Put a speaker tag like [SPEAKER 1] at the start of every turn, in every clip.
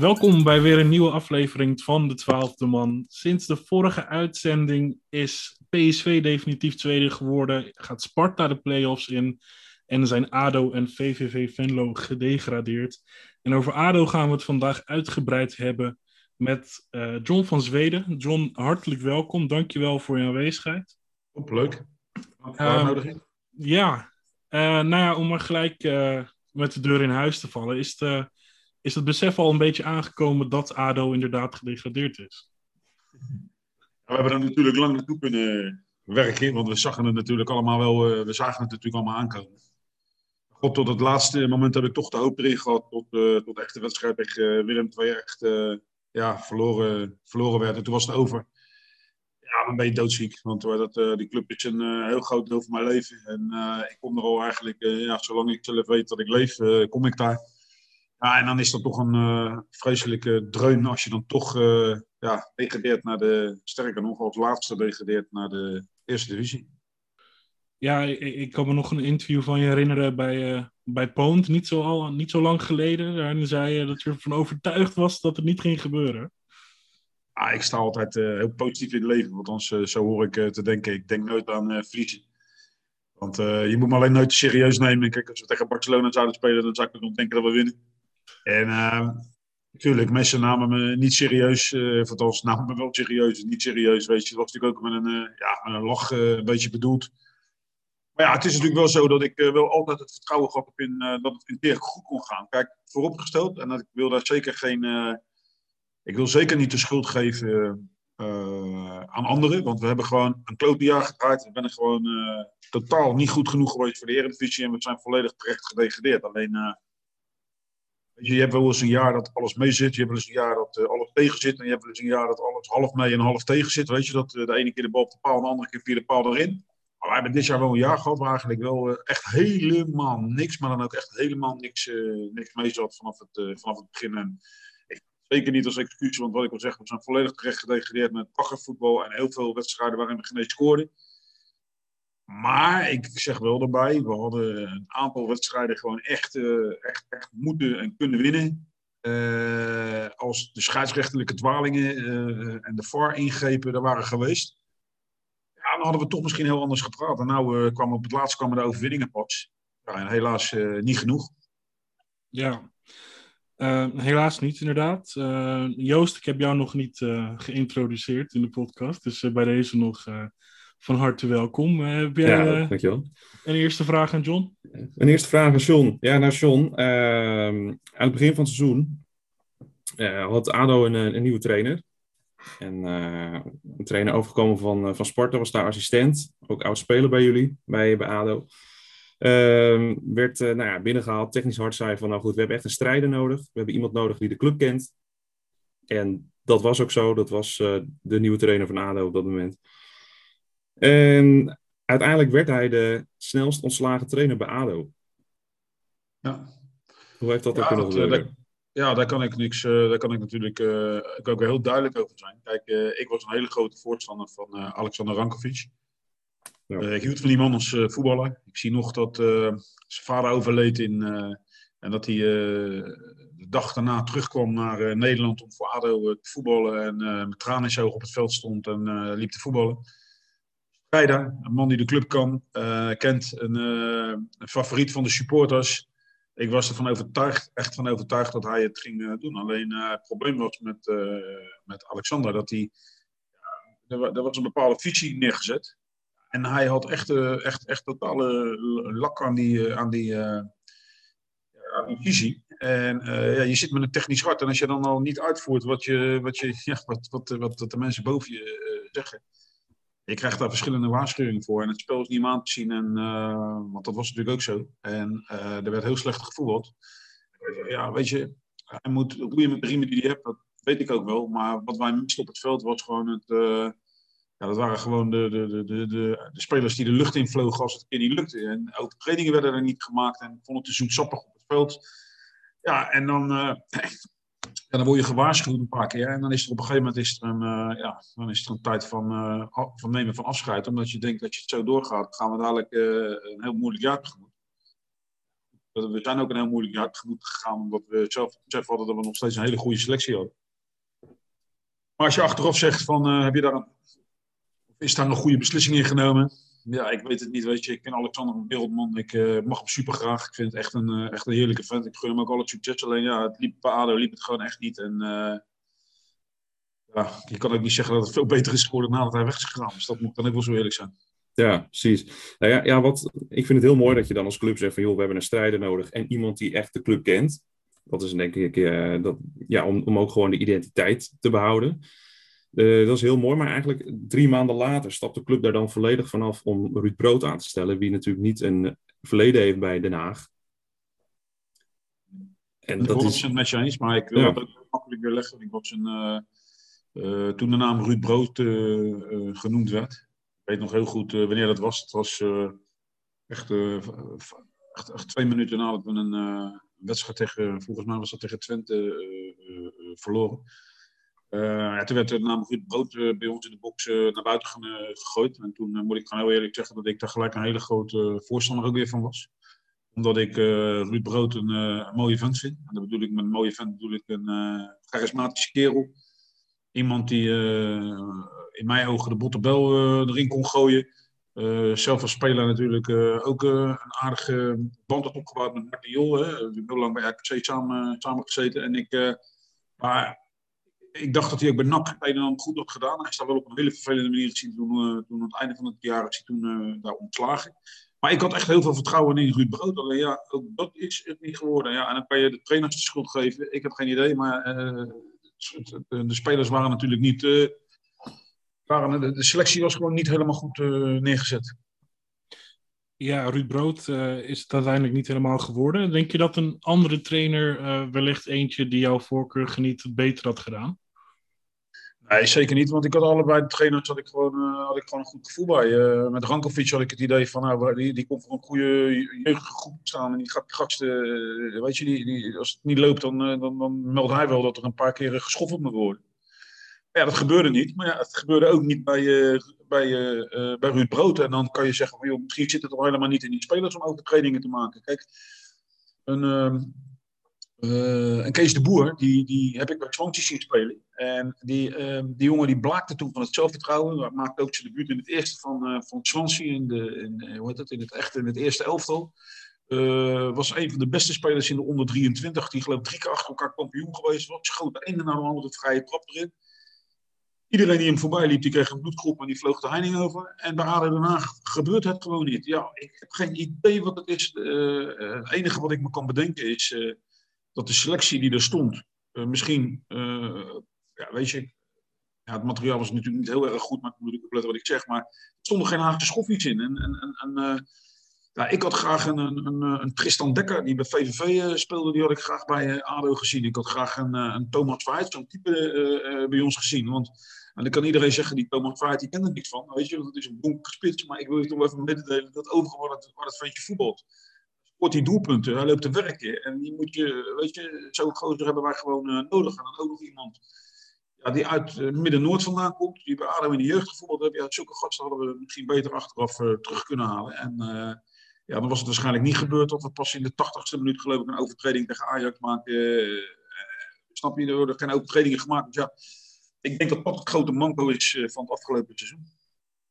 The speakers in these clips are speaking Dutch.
[SPEAKER 1] Welkom bij weer een nieuwe aflevering van de Twaalfde Man. Sinds de vorige uitzending is PSV definitief tweede geworden. Gaat Sparta de play-offs in. En zijn ADO en VVV Venlo gedegradeerd. En over ADO gaan we het vandaag uitgebreid hebben met uh, John van Zweden. John, hartelijk welkom. Dankjewel voor je aanwezigheid.
[SPEAKER 2] Op, leuk.
[SPEAKER 1] Uh, ja, uh, nou ja, om maar gelijk uh, met de deur in huis te vallen, is, het, is het besef al een beetje aangekomen dat ADO inderdaad gedegradeerd is?
[SPEAKER 2] we hebben er natuurlijk lang naartoe kunnen werken, want we zagen het natuurlijk allemaal wel, we zagen het natuurlijk allemaal aankomen. God, tot het laatste moment heb ik toch de hoop erin gehad tot, tot echt de wedstrijd tegen Willem II echt ja, verloren, verloren werd. En toen was het over. Ja, dan ben je doodziek. Want dat, uh, die club is een uh, heel groot deel van mijn leven. En uh, ik kom er al eigenlijk, ja, zolang ik zelf weet dat ik leef, kom ik daar. Ja, en dan is dat toch een vreselijke dreun als je dan toch ja, degradeert naar de, sterker nog, als laatste degradeert naar de eerste divisie.
[SPEAKER 1] Ja, ik, ik kan me nog een interview van je herinneren bij, bij Poont, niet zo, al, niet zo lang geleden. Daarin zei je dat je ervan overtuigd was dat het niet ging gebeuren.
[SPEAKER 2] Ah, ik sta altijd uh, heel positief in het leven, althans uh, zo hoor ik uh, te denken. Ik denk nooit aan verliezen. Want je moet me alleen nooit serieus nemen. Kijk, als we tegen Barcelona zouden spelen, dan zou ik nog denken dat we winnen. En natuurlijk, mensen namen me niet serieus. of althans, namen me wel serieus, niet serieus. Weet je, dat was natuurlijk ook met een, ja, met een lach een beetje bedoeld. Maar ja, het is natuurlijk wel zo dat ik wel altijd het vertrouwen gehad heb in dat het in goed kon gaan. Kijk, vooropgesteld, en dat ik wil daar zeker geen. Ik wil zeker niet de schuld geven aan anderen, want we hebben gewoon een klote jaar gedraaid. We zijn gewoon totaal niet goed genoeg geweest voor de Eredivisie en we zijn volledig terecht gedegradeerd. Alleen, je, hebt wel eens een jaar dat alles mee zit, je hebt wel eens een jaar dat alles tegen zit en je hebt wel eens een jaar dat alles half mee en half tegen zit. Weet je, dat de ene keer de bal op de paal en de andere keer via de paal erin. Maar we hebben dit jaar wel een jaar gehad waar eigenlijk wel uh, echt helemaal niks, maar dan ook echt helemaal niks, niks mee zat vanaf het, vanaf het begin. En zeker niet als excuus, want wat ik wil zeggen, we zijn volledig terecht gedegradeerd met baggervoetbal en heel veel wedstrijden waarin we geen eens scoorden. Maar ik zeg wel erbij, we hadden een aantal wedstrijden gewoon echt, echt, echt moeten en kunnen winnen. als de scheidsrechterlijke dwalingen en de VAR-ingrepen er waren geweest dan hadden we toch misschien heel anders gepraat. En nou kwam op het laatst kwamen de overwinningen pas. Ja, en helaas niet genoeg.
[SPEAKER 1] Ja, helaas niet inderdaad. Joost, ik heb jou nog niet geïntroduceerd in de podcast. Dus bij deze nog van harte welkom. heb jij
[SPEAKER 3] ja, dankjewel.
[SPEAKER 1] een eerste vraag aan John?
[SPEAKER 3] Een eerste vraag aan John. Ja, nou John, ehm, aan het begin van het seizoen had ADO een, een nieuwe trainer. En uh, een trainer overgekomen van, uh, van Sparta, was daar assistent. Ook oud speler bij jullie, bij, bij ADO. Uh, werd nou ja, binnengehaald, technisch hard zei van... nou goed, we hebben echt een strijder nodig. We hebben iemand nodig die de club kent. En dat was ook zo. Dat was de nieuwe trainer van ADO op dat moment. En uiteindelijk werd hij de snelst ontslagen trainer bij ADO.
[SPEAKER 2] Ja.
[SPEAKER 3] Hoe heeft dat ja, ook kunnen gebeuren?
[SPEAKER 2] Ja, daar kan ik, niks, uh, daar kan ik natuurlijk uh, ik ook heel duidelijk over zijn. Kijk, uh, ik was een hele grote voorstander van Alexander Rankovic. Ja. ik hield van die man als voetballer. Ik zie nog dat zijn vader overleed in, en dat hij de dag daarna terugkwam naar Nederland om voor ADO te voetballen. En met tranen in zijn ogen op het veld stond en liep te voetballen. Een man die de club kan, kent, een, een favoriet van de supporters ik was ervan overtuigd, echt van overtuigd dat hij het ging uh, doen. Alleen het probleem was met, met Alexander dat hij. er, was een bepaalde visie neergezet. En hij had echt, echt, echt totale lak aan die, aan die, aan die visie. En ja, je zit met een technisch hart. En als je dan al niet uitvoert wat, je, wat, je, ja, wat, wat, wat, wat de mensen boven je zeggen je krijgt daar verschillende waarschuwingen voor. En het spel is niet om aan te zien. En, uh, want dat was natuurlijk ook zo. En uh, er werd heel slecht gevoetbald. Ja, weet je, hij moet roeien met de riemen die hij hebt. Dat weet ik ook wel. Maar wat wij misten op het veld was gewoon het... Uh, ja, dat waren gewoon de, de, de, de, de, de spelers die de lucht in vlogen als het een keer niet lukte. En overtredingen werden er niet gemaakt. En ik vond het te zoetsappig op het veld. Ja, en dan ja, dan word je gewaarschuwd een paar keer. En dan is er op een gegeven moment is er een, uh, ja, dan is er een tijd van, uh, van nemen van afscheid. Omdat je denkt dat je het zo doorgaat, gaan we dadelijk uh, een heel moeilijk jaar tegemoet. We zijn ook een heel moeilijk jaar tegemoet gegaan, omdat we zelf besef hadden dat we nog steeds een hele goede selectie hadden. Maar als je achteraf zegt van, heb je daar een, is daar een goede beslissing in genomen? Ja, ik weet het niet, weet je. Ik ken Alexander een wereldman. Ik mag hem super graag. Ik vind het echt een, echt een heerlijke vent. Ik gun hem ook al het succes. Alleen ja, het liep bij ADO liep het gewoon echt niet. En ja, je kan ook niet zeggen dat het veel beter is geworden nadat hij weg is gegaan. Dus dat moet dan ook wel zo eerlijk zijn.
[SPEAKER 3] Ja, precies. Nou ja, ja wat, ik vind het heel mooi dat je dan als club zegt van joh, we hebben een strijder nodig en iemand die echt de club kent. Dat is denk ik, dat, ja, om, om ook gewoon de identiteit te behouden. Uh, dat is heel mooi, maar eigenlijk drie maanden later stapt de club daar dan volledig vanaf om Ruud Brood aan te stellen, wie natuurlijk niet een verleden heeft bij Den Haag.
[SPEAKER 2] En ik dat is het met je eens, maar ik wil ja. het ook makkelijk weer leggen. Ik was een, uh, toen de naam Ruud Brood genoemd werd, weet nog heel goed wanneer dat was. Het was echt, echt, echt, twee minuten nadat we een wedstrijd tegen, volgens mij was dat tegen Twente, verloren. Ja, toen werd de naam Ruud Brood bij ons in de box naar buiten gegooid. En toen moet ik gewoon heel eerlijk zeggen dat ik daar gelijk een hele grote voorstander ook weer van was. Omdat ik Ruud Brood een, een, mooie vent vind. En dat bedoel ik met een mooie vent bedoel ik een charismatische kerel. Iemand die in mijn ogen de bottenbel erin kon gooien. Zelf als speler natuurlijk ook een aardige band had opgebouwd met Martin Jol. We hebben heel lang bij RKC samen, samen gezeten. En ik, maar ik dacht dat hij ook bij NAC het goed had gedaan. Hij is daar wel op een hele vervelende manier gezien toen, toen aan het einde van het jaar is hij toen daar ontslagen. Maar ik had echt heel veel vertrouwen in Ruud Brood. Alleen ja, ook dat is het niet geworden. Ja, en dan kan je de trainers de schuld geven. Ik heb geen idee, maar de spelers waren natuurlijk niet waren, de, selectie was gewoon niet helemaal goed neergezet.
[SPEAKER 1] Ja, Ruud Brood is het uiteindelijk niet helemaal geworden. Denk je dat een andere trainer, wellicht eentje die jouw voorkeur geniet, beter had gedaan?
[SPEAKER 2] Nee, zeker niet, want ik had allebei de trainers had ik gewoon, had ik gewoon een goed gevoel bij. met Rankovic had ik het idee van, nou, die, die komt voor een goede jeugdgroep staan en die gaat gasten, weet je, die, als het niet loopt, dan, dan, dan meldt hij wel dat er een paar keer geschoffeld moet worden. Ja, dat gebeurde niet. Maar ja, het gebeurde ook niet bij, uh, bij, uh, bij Ruud Brood. En dan kan je zeggen, van, joh, misschien zit het toch helemaal niet in die spelers om overtredingen te maken. Kijk, een, uh, een Kees de Boer, die, die heb ik bij Swansea zien spelen. En die, ehm, die jongen die blaakte toen van het zelfvertrouwen. Maakte ook zijn debuut in het eerste van, van Swansea, in, de, in, hoe heet het, in het echte, in het eerste elftal. was een van de beste spelers in de onder 23. Die geloof drie keer achter elkaar kampioen geweest was. Schoot de ene na de andere vrije trap erin. Iedereen die hem voorbij liep, die kreeg een bloedgroep en die vloog de heining over. En bij ADO Den Haag gebeurt het gewoon niet. Ja, ik heb geen idee wat het is. Uh, het enige wat ik me kan bedenken is uh, dat de selectie die er stond, uh, misschien, ja, weet je, ja, het materiaal was natuurlijk niet heel erg goed, maar ik moet ook opletten wat ik zeg. Maar er stonden geen Haagse schoffies in. En, en, en ja, ik had graag een, een, een, Tristan Dekker, die bij VVV speelde, die had ik graag bij ADO gezien. Ik had graag een, een Thomas Vaart, zo'n type bij ons gezien. Want en dan kan iedereen zeggen, die Thomas Vaart, kent er niet van. Weet je, dat is een bonkere spits. Maar ik wil je toch even mededelen dat overal waar het, het ventje voetbalt. Scoort die doelpunten, hij loopt te werken. En die moet je, weet je, zo'n gozer hebben wij gewoon nodig. En dan ook nog iemand die uit uh, Midden-Noord vandaan komt. Die bij ADO in de jeugd gevoetbald heeft. Ja, zulke gasten hadden we misschien beter achteraf uh, terug kunnen halen. En ja, dan was het waarschijnlijk niet gebeurd. Dat we pas in de tachtigste minuut geloof ik een overtreding tegen Ajax maken. snap je, er worden geen overtredingen gemaakt. Dus ja, ik denk dat dat het grote manco is eh, van het afgelopen seizoen.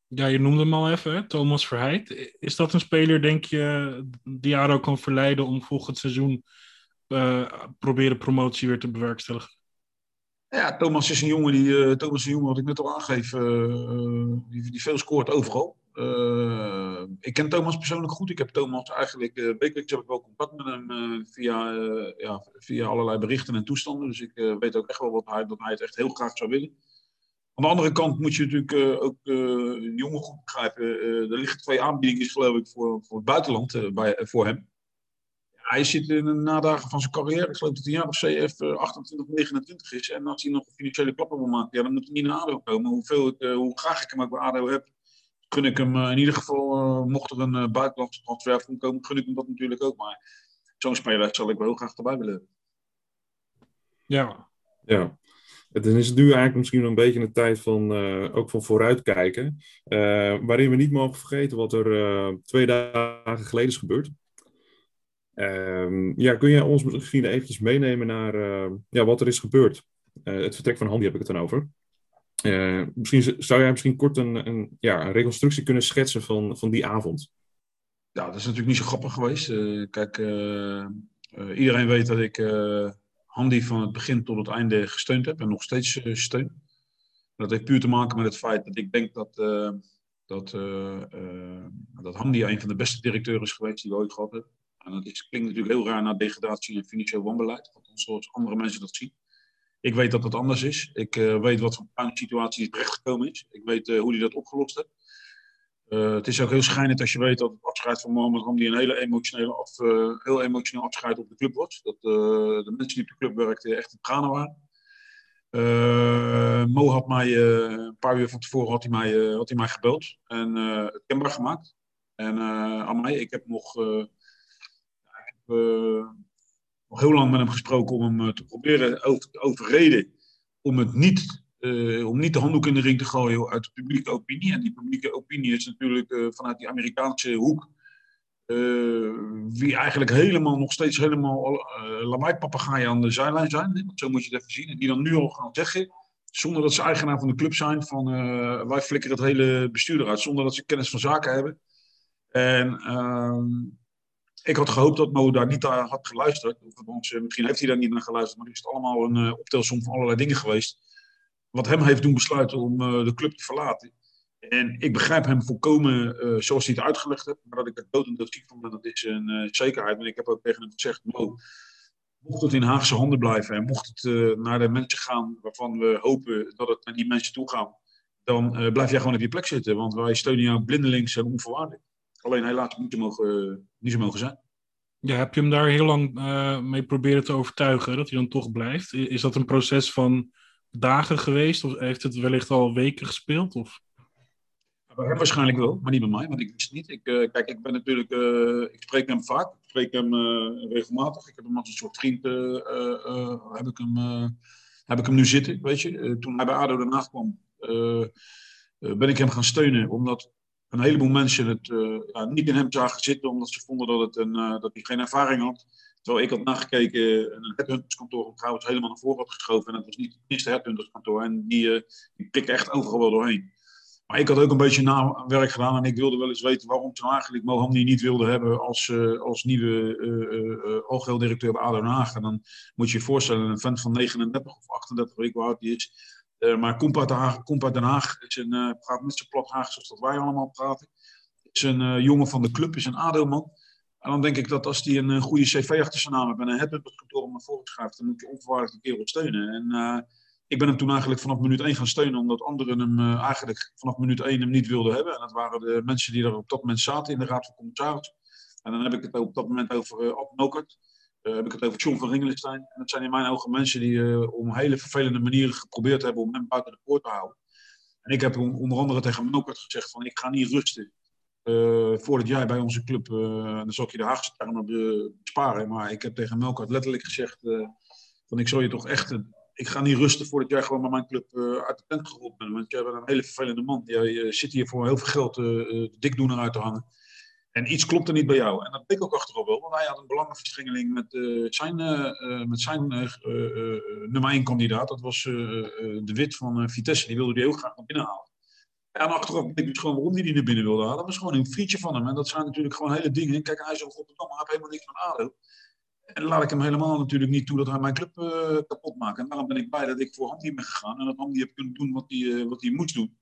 [SPEAKER 1] Ja, je noemde hem al even, Thomas Verheid. Is dat een speler, denk je, die Jaro kan verleiden om volgend seizoen uh, proberen promotie weer te bewerkstelligen?
[SPEAKER 2] Ja, Thomas is een jongen die, uh, Thomas is een jongen wat ik net al aangeef, uh, die, die, veel scoort overal. Uh, ik ken Thomas persoonlijk goed. Ik heb Thomas eigenlijk uh, wekelijks heb wel contact met hem via, ja, via allerlei berichten en toestanden. Dus ik weet ook echt wel wat hij, dat hij het echt heel graag zou willen. Aan de andere kant moet je natuurlijk ook een jongen goed begrijpen. er liggen twee aanbiedingen, geloof ik, voor, voor het buitenland bij, voor hem. Hij zit in de nadagen van zijn carrière. Ik geloof dat hij jaar of CF 28, 29 is. En als hij nog een financiële klappen wil maken, ja, dan moet hij niet naar ADO komen. Hoeveel ik, hoe graag ik hem ook bij ADO heb, gun ik hem eh, in ieder geval, eh, mocht er een eh, buitenlandse transfer van komen, gun ik hem dat natuurlijk ook. Maar zo'n speler zal ik wel heel graag erbij willen hebben.
[SPEAKER 1] Ja.
[SPEAKER 3] Ja. Het is nu eigenlijk misschien een beetje een tijd van, uh, ook van vooruitkijken. Uh, waarin we niet mogen vergeten wat er uh, twee dagen geleden is gebeurd. Ehm, ja, kun jij ons misschien eventjes meenemen naar eh, ja, wat er is gebeurd? Uh, het vertrek van Handy heb ik het dan over. Uh, misschien zou jij misschien kort een, een, ja, een reconstructie kunnen schetsen van, van die avond?
[SPEAKER 2] Ja, dat is natuurlijk niet zo grappig geweest. kijk, iedereen weet dat ik Handy van het begin tot het einde gesteund heb en nog steeds steun. Dat heeft puur te maken met het feit dat ik denk dat, dat, dat Handy een van de beste directeuren is geweest die we ooit gehad hebben. En dat is, klinkt natuurlijk heel raar naar degradatie en financieel wanbeleid, zoals andere mensen dat zien. Ik weet dat dat anders is. Ik uh, weet wat voor een situatie terechtgekomen is. Ik weet uh, hoe hij dat opgelost heeft. Uh, het is ook heel schijnend als je weet dat het afscheid van Mohamed Ramdi een hele emotionele heel emotioneel afscheid op de club was. Dat de mensen die op de club werkten echt in tranen waren. Mo had mij een paar uur van tevoren had hij mij, had hij mij gebeld en het kenbaar gemaakt. En aan mij, ik heb nog uh, nog heel lang met hem gesproken om hem eh, te proberen te overreden om, het niet, uh, om niet de handdoek in de ring te gooien uit de publieke opinie. En die publieke opinie is natuurlijk vanuit die Amerikaanse hoek. wie eigenlijk helemaal nog steeds helemaal uh, aan de zijlijn zijn. zo moet je het even zien. En die dan nu al gaan zeggen, zonder dat ze eigenaar van de club zijn, van wij flikkeren het hele bestuur eruit. Zonder dat ze kennis van zaken hebben. En ehm, ik had gehoopt dat Mo daar niet naar had geluisterd. Of, misschien heeft hij daar niet naar geluisterd, maar is het allemaal een uh, optelsom van allerlei dingen geweest. Wat hem heeft doen besluiten om uh, de club te verlaten. En ik begrijp hem volkomen zoals hij het uitgelegd heeft. Maar dat ik er dood ziek ben, dat is een zekerheid. En ik heb ook tegen hem gezegd, Mo, mocht het in Haagse handen blijven en mocht het naar de mensen gaan waarvan we hopen dat het naar die mensen toe gaat, dan blijf jij gewoon op je plek zitten. Want wij steunen jou blindelings en onvoorwaardelijk. Alleen helaas niet zo mogen, niet zo mogen zijn.
[SPEAKER 1] Ja, heb je hem daar heel lang uh, mee proberen te overtuigen dat hij dan toch blijft? Is dat een proces van dagen geweest of heeft het wellicht al weken gespeeld? Of?
[SPEAKER 2] Bij hem waarschijnlijk wel, maar niet bij mij, want ik wist het niet. Ik, uh, kijk, ik ben natuurlijk, uh, ik spreek hem vaak, ik spreek hem regelmatig. Ik heb hem als een soort vriend, heb, ik hem, heb ik hem nu zitten, weet je. toen hij bij ADO Den Haag kwam, ben ik hem gaan steunen, omdat een heleboel mensen het ja, niet in hem zagen zitten, omdat ze vonden dat, het een, uh, dat hij geen ervaring had. Terwijl ik had nagekeken en een headhunterskantoor trouwens helemaal naar voren had geschoven. En dat was niet het eerste headhunterskantoor. En die, uh, die echt overal wel doorheen. Maar ik had ook een beetje nawerk gedaan en ik wilde wel eens weten waarom ze eigenlijk Mohamdi niet wilde hebben als, als nieuwe uh, algeheel directeur bij ADO. En dan moet je je voorstellen, een vent van 39 of 38, weet ik hoe oud die is, maar komt uit, Haag, Den Haag, is een, uh, praat net zo plat Haag zoals dat wij allemaal praten. Is een uh, jongen van de club, is een ADO-man. En dan denk ik dat als die een, goede cv achter zijn naam heeft en een headhunterskantoor om naar voren schrijft, dan moet je onvoorwaardelijk een kerel steunen. En ik ben hem toen eigenlijk vanaf minuut 1 gaan steunen, omdat anderen hem eigenlijk vanaf minuut 1 hem niet wilden hebben. En dat waren de mensen die er op dat moment zaten in de Raad van Commissarissen. En dan heb ik het op dat moment over uh. Uh, heb ik het over John van Ringelenstein. En dat zijn in mijn ogen mensen die uh, op hele vervelende manieren geprobeerd hebben om hem buiten de poort te houden. En ik heb onder andere tegen Melkert gezegd van ik ga niet rusten uh, voordat jij bij onze club, dan zal ik je de Haagse termen besparen, maar ik heb tegen Melkert letterlijk gezegd van ik zal je toch echt, ik ga niet rusten voordat jij gewoon met mijn club uit de tent gerold bent. Want jij bent een hele vervelende man. Jij zit hier voor heel veel geld de dikdoener uit te hangen. En iets klopte niet bij jou. En dat bleek ook achteraf wel, want hij had een belangenverstrengeling met uh, zijn, uh, met zijn nummer 1 kandidaat. Dat was de Wit van Vitesse. Die wilde hij heel graag naar binnen halen. En achteraf bleek dus gewoon waarom hij die naar binnen wilde halen. Dat was gewoon een vriendje van hem. En dat zijn natuurlijk gewoon hele dingen. Kijk, hij is op Rotterdam, hij heeft helemaal niks van ADO. En laat ik hem helemaal natuurlijk niet toe dat hij mijn club kapot maakt. En daarom ben ik blij dat ik voor Hamdi ben gegaan. En dat Hamdi heeft kunnen doen wat hij, wat hij moest doen.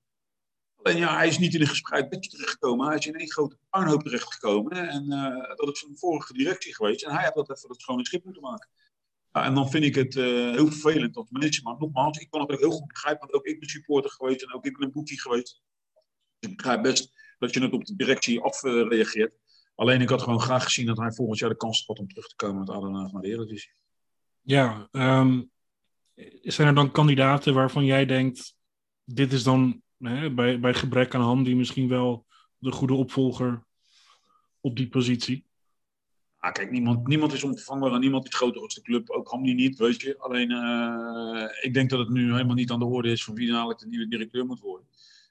[SPEAKER 2] Alleen ja, hij is niet in een gespreid bedje terechtgekomen. Hij is in één grote puinhoop terechtgekomen. En uh, dat is van de vorige directie geweest. En hij had dat even het schone schip moeten maken. En dan vind ik het uh, heel vervelend als manager. Maar nogmaals, ik kan het ook heel goed begrijpen. Want ook ik ben supporter geweest en ook ik ben een boekie geweest. Ik begrijp best dat je het op de directie afreageert. Uh, Alleen ik had gewoon graag gezien dat hij volgend jaar de kans had om terug te komen met Adenaar naar de Eredivisie.
[SPEAKER 1] Ja, um, zijn er dan kandidaten waarvan jij denkt, dit is dan bij, bij gebrek aan hand die misschien wel de goede opvolger op die positie?
[SPEAKER 2] Ah, kijk, niemand, niemand is onvervangbaar en niemand is groter als de club. Ook Hamdi niet, weet je. Alleen, uh, ik denk dat het nu helemaal niet aan de orde is van wie dadelijk de nieuwe directeur moet worden.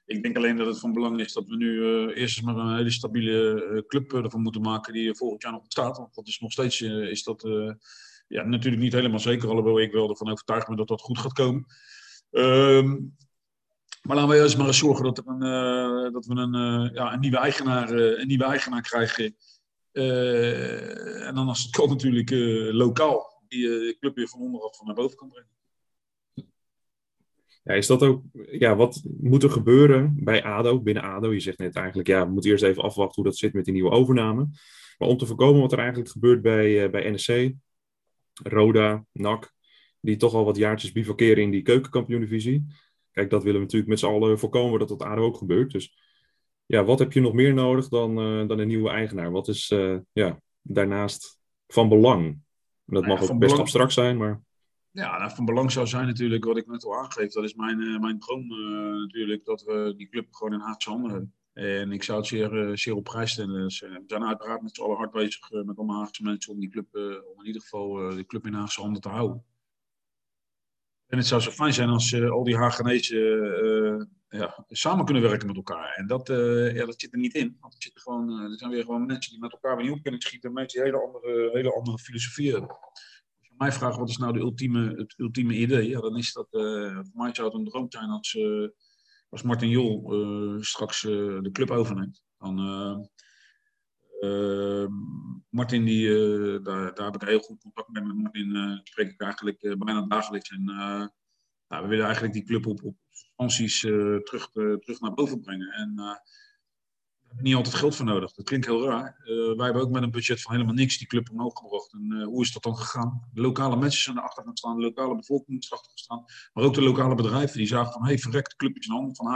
[SPEAKER 2] Ik denk alleen dat het van belang is dat we nu eerst eens maar een hele stabiele club ervan moeten maken die volgend jaar nog bestaat. Want dat is nog steeds is dat, ja, natuurlijk niet helemaal zeker, alhoewel ik wel ervan overtuigd ben dat dat goed gaat komen. Ehm, maar laten we eerst maar eens zorgen dat, dat we een, uh, ja, een, nieuwe eigenaar, uh, een nieuwe eigenaar krijgen. en dan als het kan natuurlijk lokaal. Die club weer van onderaf van naar boven kan brengen.
[SPEAKER 3] Ja, is dat ook, ja, wat moet er gebeuren bij ADO, binnen ADO? Je zegt net eigenlijk, ja, we moeten eerst even afwachten hoe dat zit met die nieuwe overname. Maar om te voorkomen wat er eigenlijk gebeurt bij, bij NSC, Roda, NAC, die toch al wat jaartjes bivakeren in die keukenkampioen-divisie. Kijk, dat willen we natuurlijk met z'n allen voorkomen dat dat ADO ook gebeurt. Dus ja, wat heb je nog meer nodig dan, uh, dan een nieuwe eigenaar? Wat is uh, ja, daarnaast van belang? Dat mag ook best belang... abstract zijn, maar...
[SPEAKER 2] Ja, nou, van belang zou zijn natuurlijk wat ik net al aangeef. Dat is mijn, uh, mijn droom natuurlijk, dat we die club gewoon in Haagse handen hebben. En ik zou het zeer, zeer op prijs stellen. Dus, we zijn uiteraard met z'n allen hard bezig met alle Haagse mensen om die club, om in ieder geval de club in Haagse handen te houden. En het zou zo fijn zijn als uh, al die Hagenezen uh, ja, samen kunnen werken met elkaar. En dat, uh, ja, dat zit er niet in. Want er, zitten gewoon, er zijn weer gewoon mensen die met elkaar weer op kunnen schieten. Mensen die hele andere, hele andere. Als je mij vraagt wat is nou de ultieme, het ultieme idee, ja, dan is dat voor mij zou het een droom zijn als, als Martin Jol straks de club overneemt. Dan, Martin, die, uh, daar, daar heb ik heel goed contact mee. Met Martin uh, spreek ik eigenlijk bijna dagelijks. En nou, we willen eigenlijk die club op, op terug, terug naar boven brengen. En niet altijd geld voor nodig. Dat klinkt heel raar. wij hebben ook met een budget van helemaal niks die club omhoog gebracht. En hoe is dat dan gegaan? De lokale mensen zijn erachter gaan staan, de lokale bevolking is erachter gaan staan. Maar ook de lokale bedrijven die zagen van, hé, hey, verrekt, de club is in handen van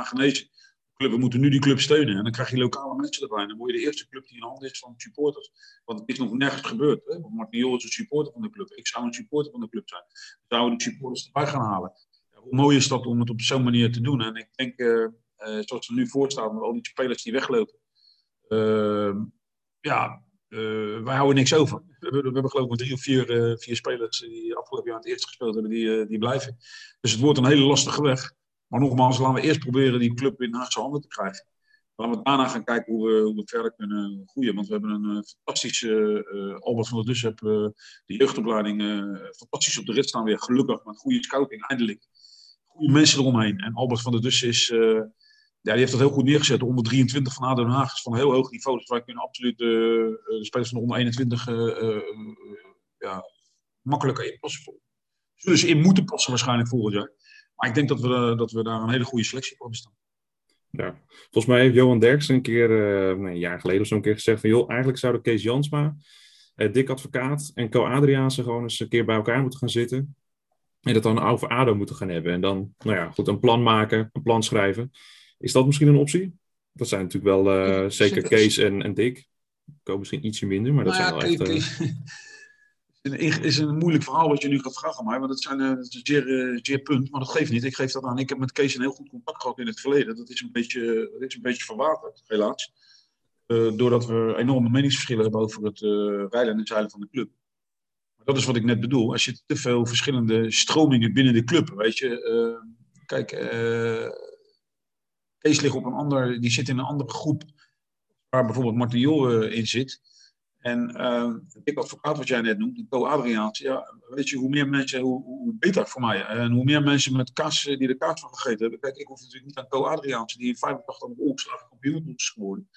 [SPEAKER 2] we moeten nu die club steunen. En dan krijg je lokale mensen erbij. En dan word je de eerste club die in handen is van supporters. Want het is nog nergens gebeurd. Hè? Want is een supporter van de club. Ik zou een supporter van de club zijn. We zouden die supporters erbij gaan halen. Ja, hoe mooi is dat om het op zo'n manier te doen? En ik denk, uh, uh, zoals er nu voor staat, met al die spelers die weglopen. Uh, ja, wij houden niks over. We hebben, we geloof ik drie of vier, vier spelers die afgelopen jaar het eerste gespeeld hebben, die, die blijven. Dus het wordt een hele lastige weg. Maar nogmaals, laten we eerst proberen die club in Haagse handen te krijgen. Laten we daarna gaan kijken hoe we, hoe we verder kunnen groeien. Want we hebben een uh, fantastische uh, Albert van der Dus heb de jeugdopleiding fantastisch op de rit staan weer. Gelukkig met goede scouting, eindelijk. Goede mensen eromheen. En Albert van der Dus is, ja, die heeft dat heel goed neergezet. Onder 23 van ADO Den Haag is van een heel hoog niveau. Dus wij kunnen absoluut de spelers van de onder 21 ja, makkelijker inpassen. Zullen ze in moeten passen waarschijnlijk volgend jaar. Maar ik denk dat we, eh, dat we daar een hele goede selectie voor hebben staan.
[SPEAKER 3] Ja, volgens mij heeft Johan Derksen een keer, uh, een jaar geleden of zo, een keer gezegd van, joh, eigenlijk zouden Kees Jansma, uh, Dick Advocaat en Co Adriaanse gewoon eens een keer bij elkaar moeten gaan zitten. En dat dan over ADO moeten gaan hebben. En dan, nou ja, goed, een plan maken, een plan schrijven. Is dat misschien een optie? Dat zijn natuurlijk wel uh, zeker Kees en, en Dick. Co misschien ietsje minder, maar dat nou ja, zijn wel echt
[SPEAKER 2] een, is een moeilijk verhaal wat je nu gaat vragen maar want dat, zijn, uh, dat is zeer, uh, zeer punt, maar dat geeft niet. Ik geef dat aan. Ik heb met Kees een heel goed contact gehad in het verleden. Dat is een beetje, dat is een beetje verwaterd, helaas. Uh, doordat we enorme meningsverschillen hebben over het rijden en zeilen van de club. Maar dat is wat ik net bedoel. Als je te veel verschillende stromingen binnen de club, weet je. kijk, Kees ligt op een ander, die zit in een andere groep waar bijvoorbeeld Martin Jol in zit. En uh, ik advocaat, wat jij net noemt, Co Adriaans, ja, weet je, hoe meer mensen, hoe, hoe, beter voor mij. En hoe meer mensen met kaas, die de kaas van gegeten hebben. Kijk, ik hoef natuurlijk niet aan Co Adriaans, die in 85 ongeslagen kampioen is geworden.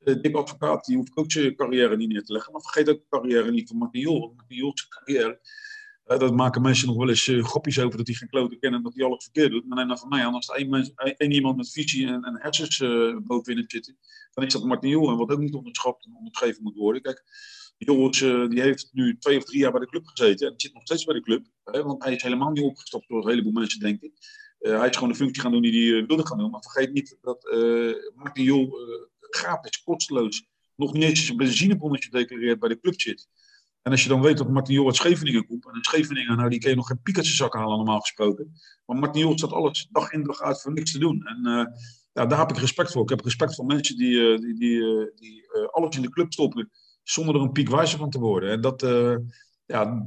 [SPEAKER 2] Uh, Dick Advocaat, die hoeft ook zijn carrière niet neer te leggen. Maar vergeet ook de carrière niet van Martin Jol. Martin Jol's carrière, dat maken mensen nog wel eens uh, grapjes over dat hij geen kloten kennen en dat hij alles verkeerd doet. Maar neem nou van mij aan, als er één, iemand met visie en, en hersens uh, bovenin het zitten, dan is dat Martin. En wat ook niet onderschat en ondergeven moet worden. Kijk, Joris uh, die heeft nu twee of drie jaar bij de club gezeten. En zit nog steeds bij de clup. Hè, want hij is helemaal niet opgestapt door een heleboel mensen, denk ik. Uh, hij is gewoon de functie gaan doen die hij uh, wilde gaan doen. Maar vergeet niet dat Martin Jol gratis, kosteloos, nog niet eens een benzinebonnetje declareert bij de club zit. En als je dan weet dat Martin uit Scheveningen komt. En in Scheveningen, nou die kun je nog geen Pikachu zak halen normaal gesproken. Maar Martin staat alles dag in dag uit voor niks te doen. En ja, daar heb ik respect voor. Ik heb respect voor mensen die, die, die, die alles in de club stoppen zonder er een piekwijzer van te worden. En dat, ja,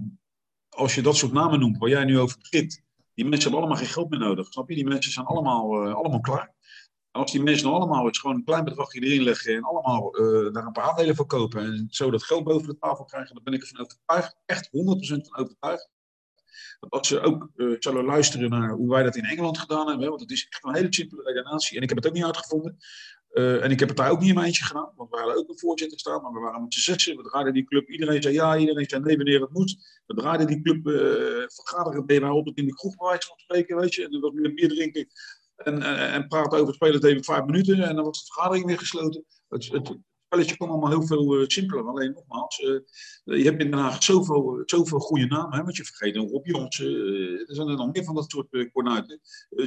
[SPEAKER 2] als je dat soort namen noemt, waar jij nu over begint, die mensen hebben allemaal geen geld meer nodig. Snap je? Die mensen zijn allemaal, allemaal klaar. Als die mensen allemaal eens gewoon een klein bedragje erin leggen en allemaal uh, daar een paar aandelen voor kopen en zo dat geld boven de tafel krijgen, dan ben ik ervan overtuigd, echt 100% van overtuigd, dat als ze ook uh, zullen luisteren naar hoe wij dat in Engeland gedaan hebben, want het is echt een hele simpele redenatie en ik heb het ook niet uitgevonden. Uh, en ik heb het daar ook niet in mijn eentje gedaan, want we hadden ook een voorzitter staan, maar we waren met z'n zessen, we draaiden die club. Iedereen zei ja, iedereen zei nee wanneer het moet. We draaiden die club uh, vergaderen, ben je op in de kroeg bij wijze van spreken, weet je. En dan was meer bier drinken en, uh, en praten over spelen even vijf minuten en dan was de vergadering weer gesloten. Het, het spelletje kwam allemaal heel veel simpeler. Alleen nogmaals, je hebt in Den Haag zoveel, zoveel goede namen, hè, want je vergeet een Rob Jons, er zijn er nog meer van dat soort uh, kornuiten.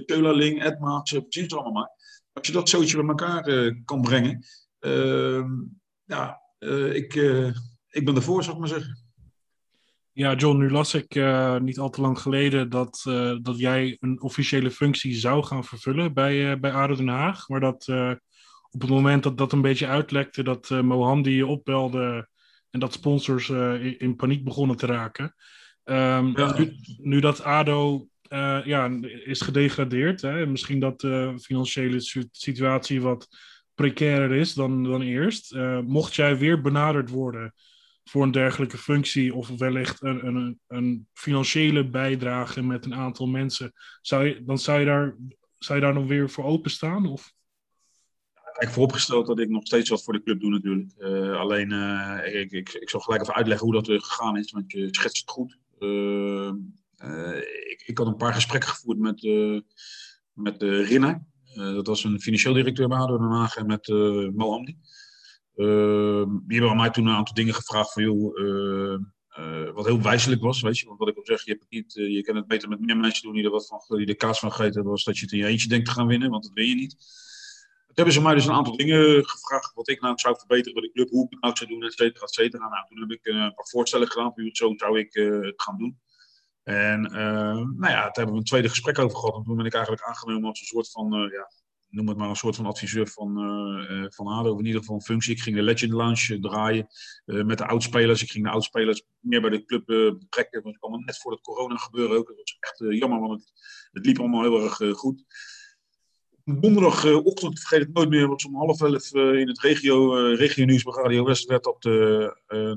[SPEAKER 2] Teulaling, Edmaats, precies allemaal als je dat zootje bij elkaar kan brengen, uh, ja, ik, ik ben ervoor, zou ik maar zeggen.
[SPEAKER 1] Ja, John, nu las ik niet al te lang geleden dat, dat jij een officiële functie zou gaan vervullen bij, bij ADO Den Haag. Maar dat op het moment dat dat een beetje uitlekte, dat Mohandi je opbelde en dat sponsors in, in, paniek begonnen te raken. Um, ja. nu, nu, dat ADO uh, ja, is gedegradeerd. Hè? Misschien dat de financiële situatie wat precairer is dan, dan eerst. Uh, mocht jij weer benaderd worden voor een dergelijke functie of wellicht een, een, een financiële bijdrage met een aantal mensen, zou je, dan zou je, daar, zou je daar nog weer voor openstaan? Of?
[SPEAKER 2] Kijk, vooropgesteld dat ik nog steeds wat voor de club doe natuurlijk. Uh, alleen, ik, ik, ik zal gelijk even uitleggen hoe dat gegaan is, want je schetst het goed. Eh, ik, had een paar gesprekken gevoerd met, met Rinna. dat was een financieel directeur bij ADO Den Haag en met Mohamdi. Die hebben aan mij toen een aantal dingen gevraagd van joh, wat heel wijselijk was, weet je. Want wat ik al zeg, je, hebt het niet, je kan het beter met meer mensen doen die er van, de kaas van gegeten hebben, als dat je het in je eentje denkt te gaan winnen, want dat win je niet. Toen hebben ze mij dus een aantal dingen gevraagd wat ik nou zou verbeteren bij de club, hoe ik het nou zou doen, et cetera, et cetera. Nou, toen heb ik een paar voorstellen gedaan, het zo zou ik het gaan doen. En uh, nou ja, daar hebben we een tweede gesprek over gehad. En toen ben ik eigenlijk aangenomen als een soort van, ja, noem het maar een soort van adviseur van, uh, van ADO. Of in ieder geval een functie. Ik ging de Legend Lounge draaien met de oudspelers. Ik ging de oudspelers meer bij de club betrekken. Want het kwam net voor het corona gebeuren ook. Dat was echt jammer, want het, het, liep allemaal heel erg goed donderdagochtend, vergeet ik nooit meer, was om half elf in het regio, regio nieuws bij Radio West werd dat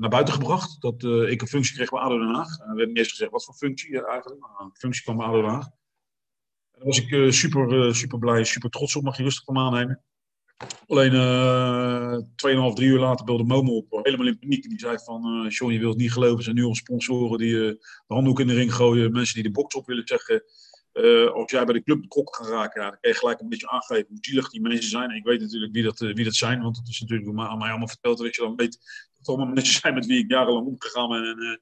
[SPEAKER 2] naar buiten gebracht. Dat ik een functie kreeg bij ADO Den Haag. we hebben eerst gezegd, wat voor functie eigenlijk? Nou, een functie kwam bij ADO Den Haag. Daar was ik super, super blij, super trots op, mag je rustig van aannemen. Alleen 2,5, 3 uur later belde Momo op, helemaal in paniek. Die zei van, John, je wilt niet geloven, er zijn nu al sponsoren die de handdoek in de ring gooien. Mensen die de box op willen zeggen. Als jij bij de club betrokken gaat raken, ja, dan kan je gelijk een beetje aangeven hoe zielig die mensen zijn. En ik weet natuurlijk wie dat, wie dat zijn, want het is natuurlijk aan mij allemaal verteld. Dat je dan weet dat het allemaal mensen zijn met wie ik jarenlang omgegaan ben. En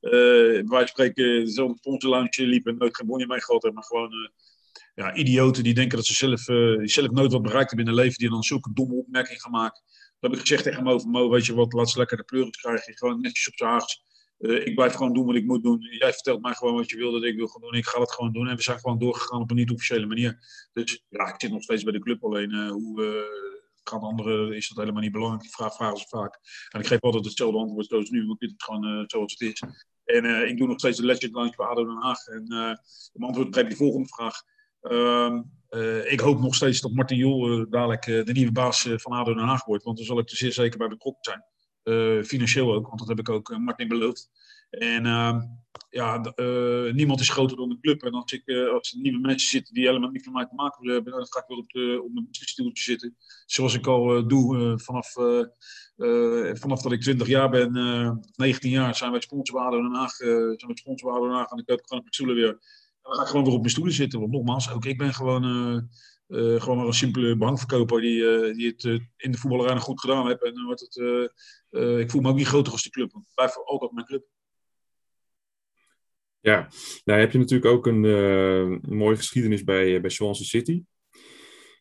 [SPEAKER 2] uh, wij spreken dezelfde sponsorlounge liep en nooit geen bonje mee gehad hebben. Maar gewoon ja, idioten die denken dat ze zelf, zelf nooit wat bereikt hebben in hun leven. Die dan zulke domme opmerkingen gaan maken. Dat heb ik gezegd tegen Mo van Mo, weet je wat, laat ze lekker de pleuris krijgen. Gewoon netjes op zijn. Uh, ik blijf gewoon doen wat ik moet doen. Jij vertelt mij gewoon wat je wil dat ik wil gaan doen. Ik ga het gewoon doen. En we zijn gewoon doorgegaan op een niet-officiële manier. Dus ja, ik zit nog steeds bij de club. Alleen uh, hoe uh, gaat anderen is dat helemaal niet belangrijk. Die vraag vragen ze vaak. En ik geef altijd hetzelfde antwoord zoals nu. Want dit is gewoon zoals het is. En ik doe nog steeds de Legend Lunch bij ADO Den Haag. En om antwoord op die volgende vraag. Ehm, ik hoop nog steeds dat Martin Jol dadelijk de nieuwe baas van ADO Den Haag wordt. Want dan zal ik er zeer zeker bij betrokken zijn. Financieel ook, want dat heb ik ook Martin beloofd. En uh, ja, niemand is groter dan de club. En als, ik, als er nieuwe mensen zitten die helemaal niet van mij te maken hebben, dan ga ik wel op, de, op mijn stoeltje zitten. Zoals ik al doe vanaf, vanaf dat ik 20 jaar ben, 19 jaar, zijn wij sponsorwaarden Den Haag. zijn wij sponsorwaarden Den Haag en ik heb gewoon weer. Dan ga ik gewoon weer op mijn stoelen zitten. Want nogmaals, ook ik ben gewoon uh, gewoon maar een simpele bankverkoper die, uh, die het uh, in de voetballerij goed gedaan heeft. En dan wordt het, ik voel me ook niet groter als de club. Want het blijft altijd mijn club.
[SPEAKER 3] Ja, nou heb je natuurlijk ook een, een mooie geschiedenis bij, bij Swansea City.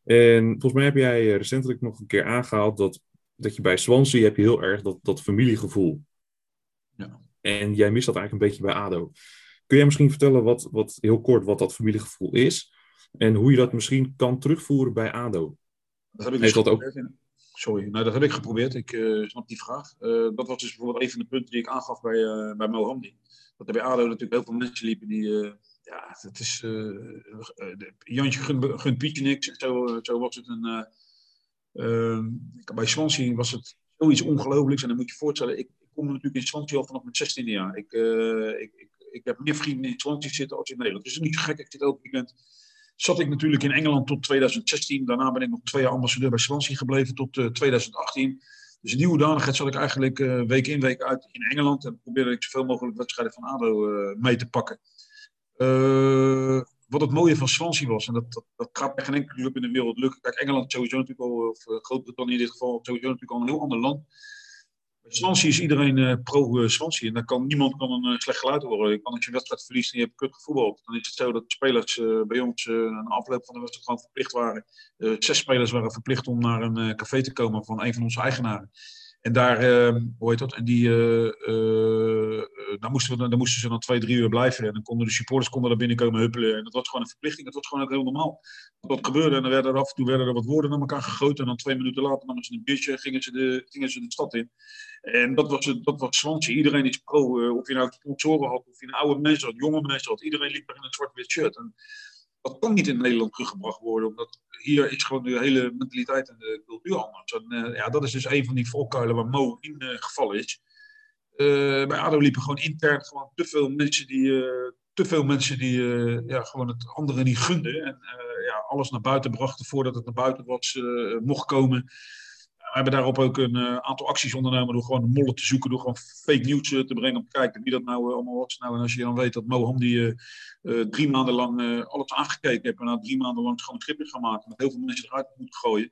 [SPEAKER 3] En volgens mij heb jij recentelijk nog een keer aangehaald dat, dat je bij Swansea heb je heel erg dat, dat familiegevoel. Ja. En jij mist dat eigenlijk een beetje bij ADO. Kun jij misschien vertellen wat, wat, heel kort wat dat familiegevoel is? En hoe je dat misschien kan terugvoeren bij ADO.
[SPEAKER 2] Dat heb ik dus dat ook... Sorry, nou, dat heb ik geprobeerd. Ik uh, snap die vraag. Uh, dat was dus bijvoorbeeld een van de punten die ik aangaf bij, uh, bij. Dat er bij ADO natuurlijk heel veel mensen liepen die, ja, ja, het is. Uh, Jantje gunt, gunt Pietje niks. Zo, zo was het een. Ehm, bij Swansea was het zoiets ongelooflijks. En dan moet je je voorstellen, ik, ik kom natuurlijk in Swansea al vanaf mijn 16e jaar. Ik, ik, ik, ik, heb meer vrienden in Swansea zitten als in Nederland. Dus het is niet zo gek. Ik zit elk weekend zat ik natuurlijk in Engeland tot 2016. Daarna ben ik nog twee jaar ambassadeur bij Swansea gebleven tot 2018. Dus in die hoedanigheid zat ik eigenlijk uh, week in, week uit in Engeland. En probeerde ik zoveel mogelijk wedstrijden van ADO uh, mee te pakken. Wat het mooie van Swansea was, en dat, dat, dat gaat bij geen enkele club in de wereld lukken. Kijk, Engeland sowieso natuurlijk al, of Groot-Brittannië in dit geval, sowieso natuurlijk al een heel ander land. Bij Swansea is iedereen uh, pro-Swansea. En daar kan niemand kan een uh, slecht geluid horen. Je kan als je een wedstrijd verliest en je hebt kut gevoetbald. Dan is het zo dat spelers bij ons een afloop van de wedstrijd gewoon verplicht waren. zes spelers waren verplicht om naar een café te komen van een van onze eigenaren. En daar, ehm, hoe heet dat? En die, daar, moesten we, daar moesten ze dan twee, drie uur blijven. En dan konden de supporters konden daar binnenkomen huppelen. En dat was gewoon een verplichting. Dat was gewoon ook heel normaal. Dat gebeurde. En dan werden er af en toe werden er wat woorden naar elkaar gegoten. En dan twee minuten later namen ze een biertje gingen ze de, gingen ze de stad in. En dat was, dat was Swansea. Iedereen is pro. Uh, of je nou sponsoren had, of je een oude mensen had, jonge mensen had. Iedereen liep er in een zwart-wit shirt. En dat kan niet in Nederland teruggebracht worden. Omdat hier is gewoon de hele mentaliteit en de cultuur anders. En uh, ja, dat is dus een van die volkuilen waar Mo in uh, gevallen is. bij ADO liepen gewoon intern gewoon te veel mensen die, te veel mensen die ja, gewoon het anderen niet gunden. En ja, alles naar buiten brachten voordat het naar buiten was, mocht komen hebben daarop ook een uh, aantal acties ondernomen door gewoon de mollen te zoeken, door gewoon fake nieuws uh, te brengen om te kijken wie dat nou uh, allemaal was. Nou, en als je dan weet dat Moham die drie maanden lang alles aangekeken heeft en na drie maanden lang gewoon een gaan maken met heel veel mensen eruit moeten gooien.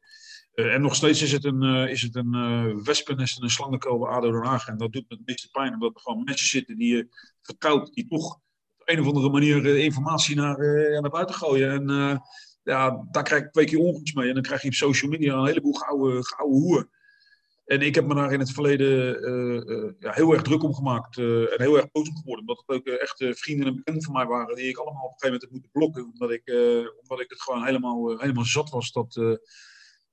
[SPEAKER 2] en nog steeds is het een, is het een wespennest en een slangenkuil bij ADO Den Haag. En dat doet me het meeste pijn, omdat er gewoon mensen zitten die vertrouwt, die toch op een of andere manier informatie naar, naar buiten gooien. En ja, daar krijg ik twee keer ongunst mee. En dan krijg je op social media een heleboel gouden, gouden hoer. En ik heb me daar in het verleden uh, uh, ja, heel erg druk om gemaakt. Uh, en heel erg boos om geworden. Omdat het ook echt vrienden en bekenden van mij waren. Die ik allemaal op een gegeven moment heb moeten blokken. Omdat ik, omdat ik het gewoon helemaal, helemaal zat was. Dat,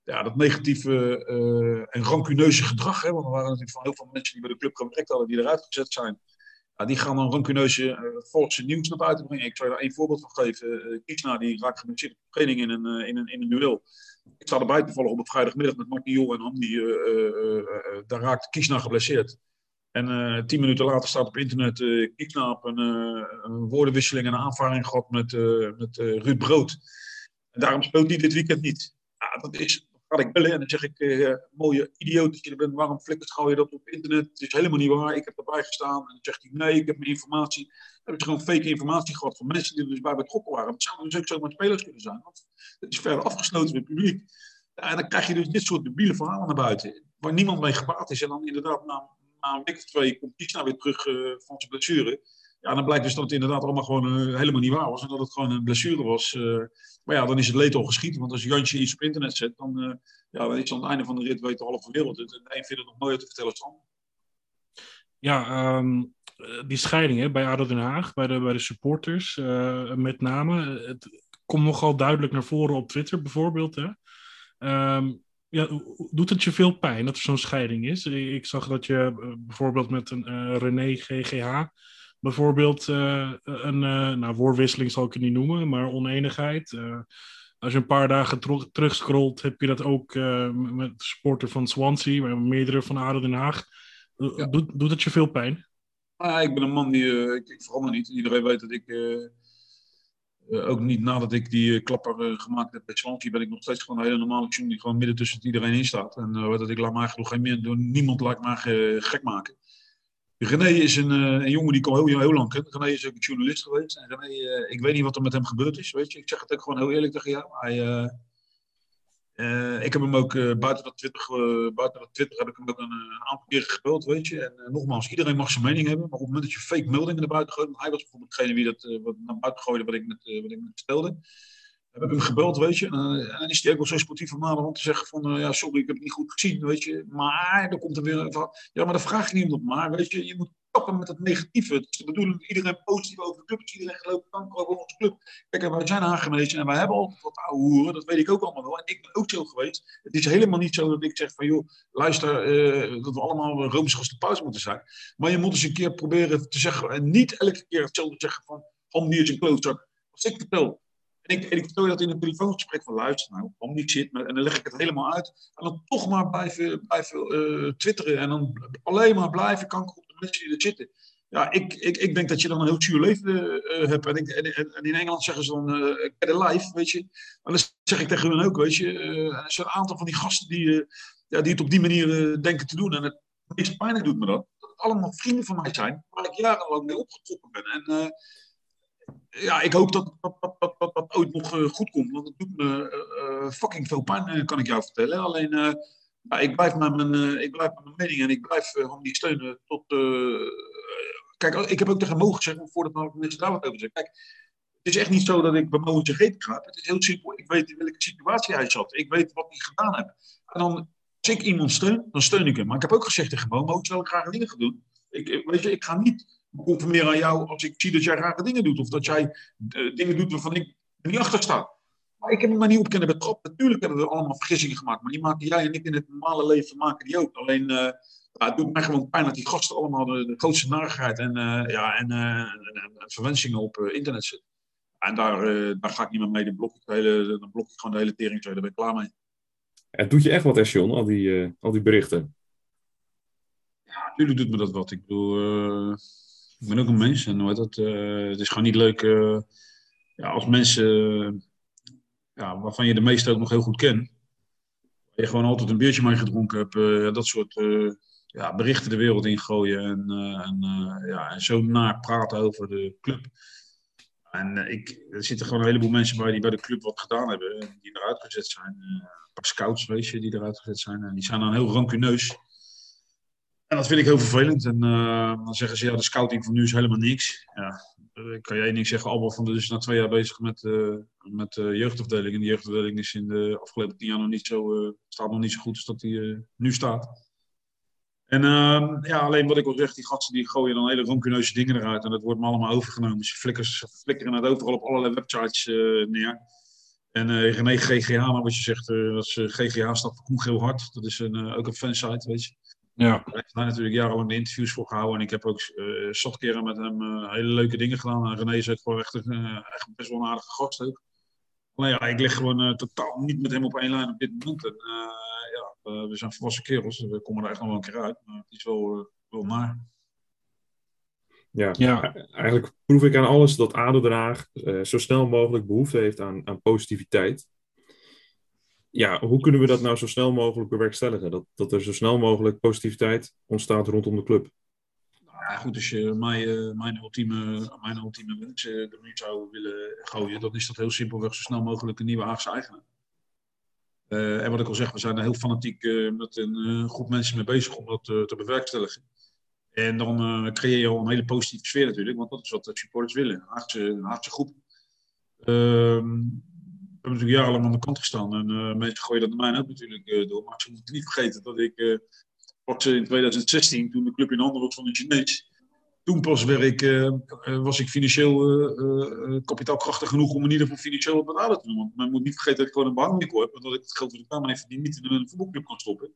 [SPEAKER 2] ja, dat negatieve en rancuneuze gedrag. Hè, want er waren natuurlijk van heel veel mensen die bij de club gewerkt hadden. Die eruit gezet zijn die gaan dan rancuneuze uh, volgens nieuws naar buiten brengen. Ik je daar één voorbeeld van geven. Uh, die raakt geblesseerd training in een, in, een, in duel. Ik sta erbij toevallig op vrijdagmiddag met Martin Jol en Hamdi. Uh, daar raakt Kiesna geblesseerd. En tien minuten later staat op internet uh, Kiesna op een, een, woordenwisseling en een aanvaring gehad met, met Ruud Brood. Daarom speelt hij dit weekend niet. Ja, dat is ga ik bellen en dan zeg ik, uh, mooie idioot dat je er bent, waarom flikkers gauw je dat op internet? Het is helemaal niet waar, ik heb erbij gestaan. En dan zegt hij, nee, ik heb mijn informatie. Dan heb ik gewoon fake informatie gehad van mensen die er dus bij betrokken waren. Het zou dus ook zomaar spelers kunnen zijn, want het is verder afgesloten met het publiek. En dan krijg je dus dit soort debiele verhalen naar buiten, waar niemand mee gebaat is. En dan inderdaad na, een week of twee komt Kiesna weer terug uh, van zijn blessure. Ja, dan blijkt dus dat het inderdaad allemaal gewoon uh, helemaal niet waar was. En dat het gewoon een blessure was. Uh, maar ja, dan is het leed al geschieden. Want als Jantje iets op internet zet, dan, uh, ja, dan is aan het einde van de rit weet de halve wereld het. En de een vindt het nog mooier te vertellen dan
[SPEAKER 1] Ja, um, die scheiding hè, bij ADO Den Haag, bij de, bij de supporters met name. Het komt nogal duidelijk naar voren op Twitter bijvoorbeeld. Hè? Um, ja, doet het je veel pijn dat er zo'n scheiding is? Ik zag dat je bijvoorbeeld met een René GGH bijvoorbeeld uh, een uh, nou, woordwisseling zal ik het niet noemen, maar oneenigheid. Uh, als je een paar dagen terugscrollt, heb je dat ook met de supporter van Swansea, maar meerdere van ADO Den Haag. Ja. Doet, doet het je veel pijn?
[SPEAKER 2] Ah, ik ben een man die, ik, ik verander niet. Iedereen weet dat ik, ook niet nadat ik die klapper gemaakt heb bij Swansea, ben ik nog steeds gewoon een hele normale tune die gewoon midden tussen iedereen in staat. En dat ik laat me eigenlijk geen meer door niemand laat maar gek maken. René is een, uh, een jongen die ik al heel, heel lang ken. René is ook een journalist geweest. En René, uh, ik weet niet wat er met hem gebeurd is. Weet je? Ik zeg het ook gewoon heel eerlijk tegen jou. Hij, uh, ik heb hem ook buiten, dat Twitter, buiten dat Twitter heb ik hem ook een, aantal keren gebeld. Weet je? En nogmaals, iedereen mag zijn mening hebben. Maar op het moment dat je fake meldingen naar buiten gooit. Hij was bijvoorbeeld degene die dat naar buiten gooide wat ik met, wat ik met stelde heb ik hem gebeld, weet je. En, en dan is hij ook wel zo sportief van om te zeggen van, uh, ja, sorry, ik heb het niet goed gezien, weet je. Maar dan komt er weer van, ja, maar dan vraag je om maar, weet je. Je moet kappen met het negatieve. Het is de bedoeling dat iedereen positief over de club is. Iedereen gelooft kanker over onze club. Kijk, wij zijn aangenezen en wij hebben altijd wat oude hoeren. Dat weet ik ook allemaal wel. En ik ben ook zo geweest. Het is helemaal niet zo dat ik zeg van, joh, luister, uh, dat we allemaal roomser als de pauze moeten zijn. Maar je moet eens een keer proberen te zeggen, en niet elke keer hetzelfde zeggen van, Hamdi is een klootzak. Als ik vertel, en ik, ik vertel je dat in een telefoongesprek van luister nou, Hamdi zit, en dan leg ik het helemaal uit. En dan toch maar blijven, blijven uh, twitteren en dan alleen maar blijven kanker op de mensen die er zitten. Ja, ik, ik, ik denk dat je dan een heel zuur leven uh, hebt. En, ik, en, en, in Engeland zeggen ze dan, uh, get a life, weet je. En dan zeg ik tegen hun ook, weet je. Uh, er zijn een aantal van die gasten die, ja, die het op die manier denken te doen. En het meest pijnlijk doet me dat. Dat het allemaal vrienden van mij zijn, waar ik jarenlang mee opgetrokken ben. En ja, ik hoop dat dat, dat, dat, dat, ooit nog goed komt. Want het doet me fucking veel pijn, kan ik jou vertellen. Alleen... Ik blijf met mijn, ik blijf mijn mening en ik blijf uh, die steunen tot, Kijk, ik heb ook tegen Mo gezegd, voordat mensen daar wat over zeggen. Kijk, het is echt niet zo dat ik bij Mo gegeten ga. Het is heel simpel. Ik weet in welke situatie hij zat. Ik weet wat hij gedaan heeft. En dan, als ik iemand steun, dan steun ik hem. Maar ik heb ook gezegd tegen Mo, terwijl ik graag dingen doen. Ik, weet je, ik ga niet conformeren aan jou als ik zie dat jij rare dingen doet. Of dat jij uh, dingen doet waarvan ik er niet achter sta. Maar ik heb me maar niet op kunnen betrappen. Natuurlijk hebben we allemaal vergissingen gemaakt. Maar die maken jij en ik in het normale leven maken die ook. Alleen... Uh, ja, het doet mij gewoon pijn dat die gasten allemaal de, de grootste narigheid en, uh, ja, en, en, en, verwensingen op internet zitten. En daar, daar ga ik niet meer mee. Dan blok ik, de hele, dan blok ik gewoon de hele tering. Daar ben ik klaar mee.
[SPEAKER 3] Het doet je echt wat, Esjon, al die, al die berichten.
[SPEAKER 2] Ja, natuurlijk doet me dat wat. Ik bedoel, ik ben ook een mens. En dat, het is gewoon niet leuk ja, als mensen ja, waarvan je de meeste ook nog heel goed kent. Je gewoon altijd een biertje mee gedronken hebt. dat soort ja, berichten de wereld in gooien en, ja, en zo naar praten over de club. En ik, er zitten gewoon een heleboel mensen bij die bij de club wat gedaan hebben en die eruit gezet zijn. een paar scouts, weet je, die eruit gezet zijn. En die zijn dan heel rancuneus. En dat vind ik heel vervelend. En dan zeggen ze, ja, de scouting van nu is helemaal niks. Ja, kan jij niks zeggen. Albert van is na twee jaar bezig met, met de jeugdafdeling. En de jeugdafdeling is in de afgelopen tien jaar nog niet zo, staat nog niet zo goed als dat die nu staat. En uh, ja, alleen wat ik al zeg, die gasten die gooien dan hele ronkeneuze dingen eruit. En dat wordt me allemaal overgenomen. Ze flikkers, flikkeren het overal op allerlei websites uh, neer. En uh, René GGH, maar wat je zegt, uh, dat is, GGH staat voor Koen Geel Hart. Dat is een, ook een fansite, weet je. Ja. Daar heeft hij natuurlijk jarenlang de interviews voor gehouden. En ik heb ook uh, zat keren met hem hele leuke dingen gedaan. En René is ook gewoon echt, een, echt best wel een aardige gast ook. Maar ja, ik lig gewoon totaal niet met hem op één lijn op dit moment. En, uh, we zijn volwassen kerels, we komen er echt nog wel een keer uit. Maar het is wel, uh, wel naar.
[SPEAKER 3] Ja, ja, eigenlijk proef ik aan alles dat ADO Den Haag uh, zo snel mogelijk behoefte heeft aan, aan positiviteit. Ja, hoe kunnen we dat nou zo snel mogelijk bewerkstelligen? Dat, dat er zo snel mogelijk positiviteit ontstaat rondom de club.
[SPEAKER 2] Nou goed, als je mij, mijn ultieme, mijn ultieme wens niet zou willen gooien, dan is dat heel simpelweg zo snel mogelijk een nieuwe Haagse eigenaar. Uh, en wat ik al zeg, we zijn er heel fanatiek met een groep mensen mee bezig om dat te bewerkstelligen. En dan creëer je al een hele positieve sfeer natuurlijk, want dat is wat de supporters willen. Een Haagse, een Haagse groep. Ehm, hebben natuurlijk jarenlang aan de kant gestaan en mensen gooien dat mij ook natuurlijk door. Maar ze moeten niet vergeten dat ik was in 2016, toen de club in handen was van de Chinees, toen pas ik, uh, was ik financieel kapitaalkrachtig genoeg om in ieder geval financieel op te doen. Want men moet niet vergeten dat ik gewoon een bankwinkel heb. En dat ik het geld dat ik daarmee verdien niet in een voetbalclub kan stoppen.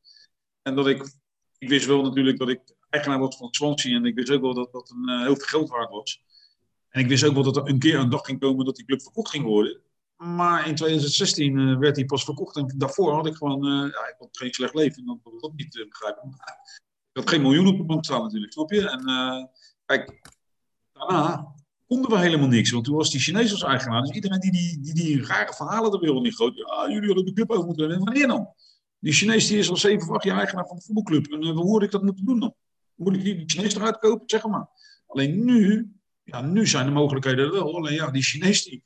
[SPEAKER 2] En dat ik, ik wist wel natuurlijk dat ik eigenaar was van Swansea. En ik wist ook wel dat dat een, heel veel geld waard was. En ik wist ook wel dat er een keer een dag ging komen dat die club verkocht ging worden. Maar in 2016 werd hij pas verkocht. En daarvoor had ik gewoon, ja, ik had geen slecht leven. En dat dat niet begrijpen. Ik had geen miljoenen op de bank staan natuurlijk, snap je? En Kijk, daarna konden we helemaal niks. Want toen was die Chinees als eigenaar. Dus iedereen die die, die, die rare verhalen de wereld niet groot. Ja, jullie hadden de club over moeten hebben. Wanneer dan? Die Chinees die is al zeven of acht jaar eigenaar van de voetbalclub. En uh, hoe ik dat moeten doen dan? Moet ik die Chinees eruit kopen? Zeg maar. Alleen nu, ja, nu zijn de mogelijkheden wel. Alleen ja, die Chinees die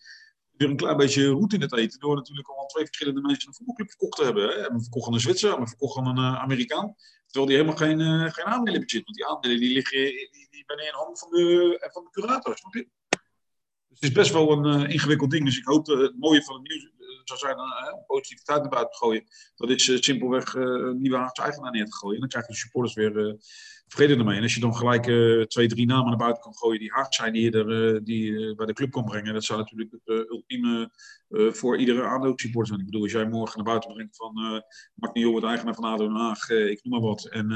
[SPEAKER 2] weer een klein beetje roet in het eten. Door natuurlijk al twee verschillende mensen een voetbalclub verkocht te hebben. Hè. Hebben verkocht aan een Zwitser, hebben verkocht aan een uh, Amerikaan. Terwijl die helemaal geen, uh, geen aandelen bezit. Want die aandelen die liggen die, die in handen van de, van de curator, snap je? Dus het is best wel een uh, ingewikkeld ding. Dus ik hoop dat het mooie van het nieuws, zou zijn om positiviteit naar buiten te gooien. Dat is simpelweg nieuwe Haagse eigenaar neer te gooien. En dan krijg je de supporters weer vrede ermee. En als je dan gelijk twee, drie namen naar buiten kan gooien die hard zijn, die je er, die, bij de club kan brengen. Dat zou natuurlijk het ultieme voor iedere ADO-supporter zijn. Ik bedoel, als jij morgen naar buiten brengt van uh, Martin Jol, de eigenaar van ADO Den Haag, ik noem maar wat. En,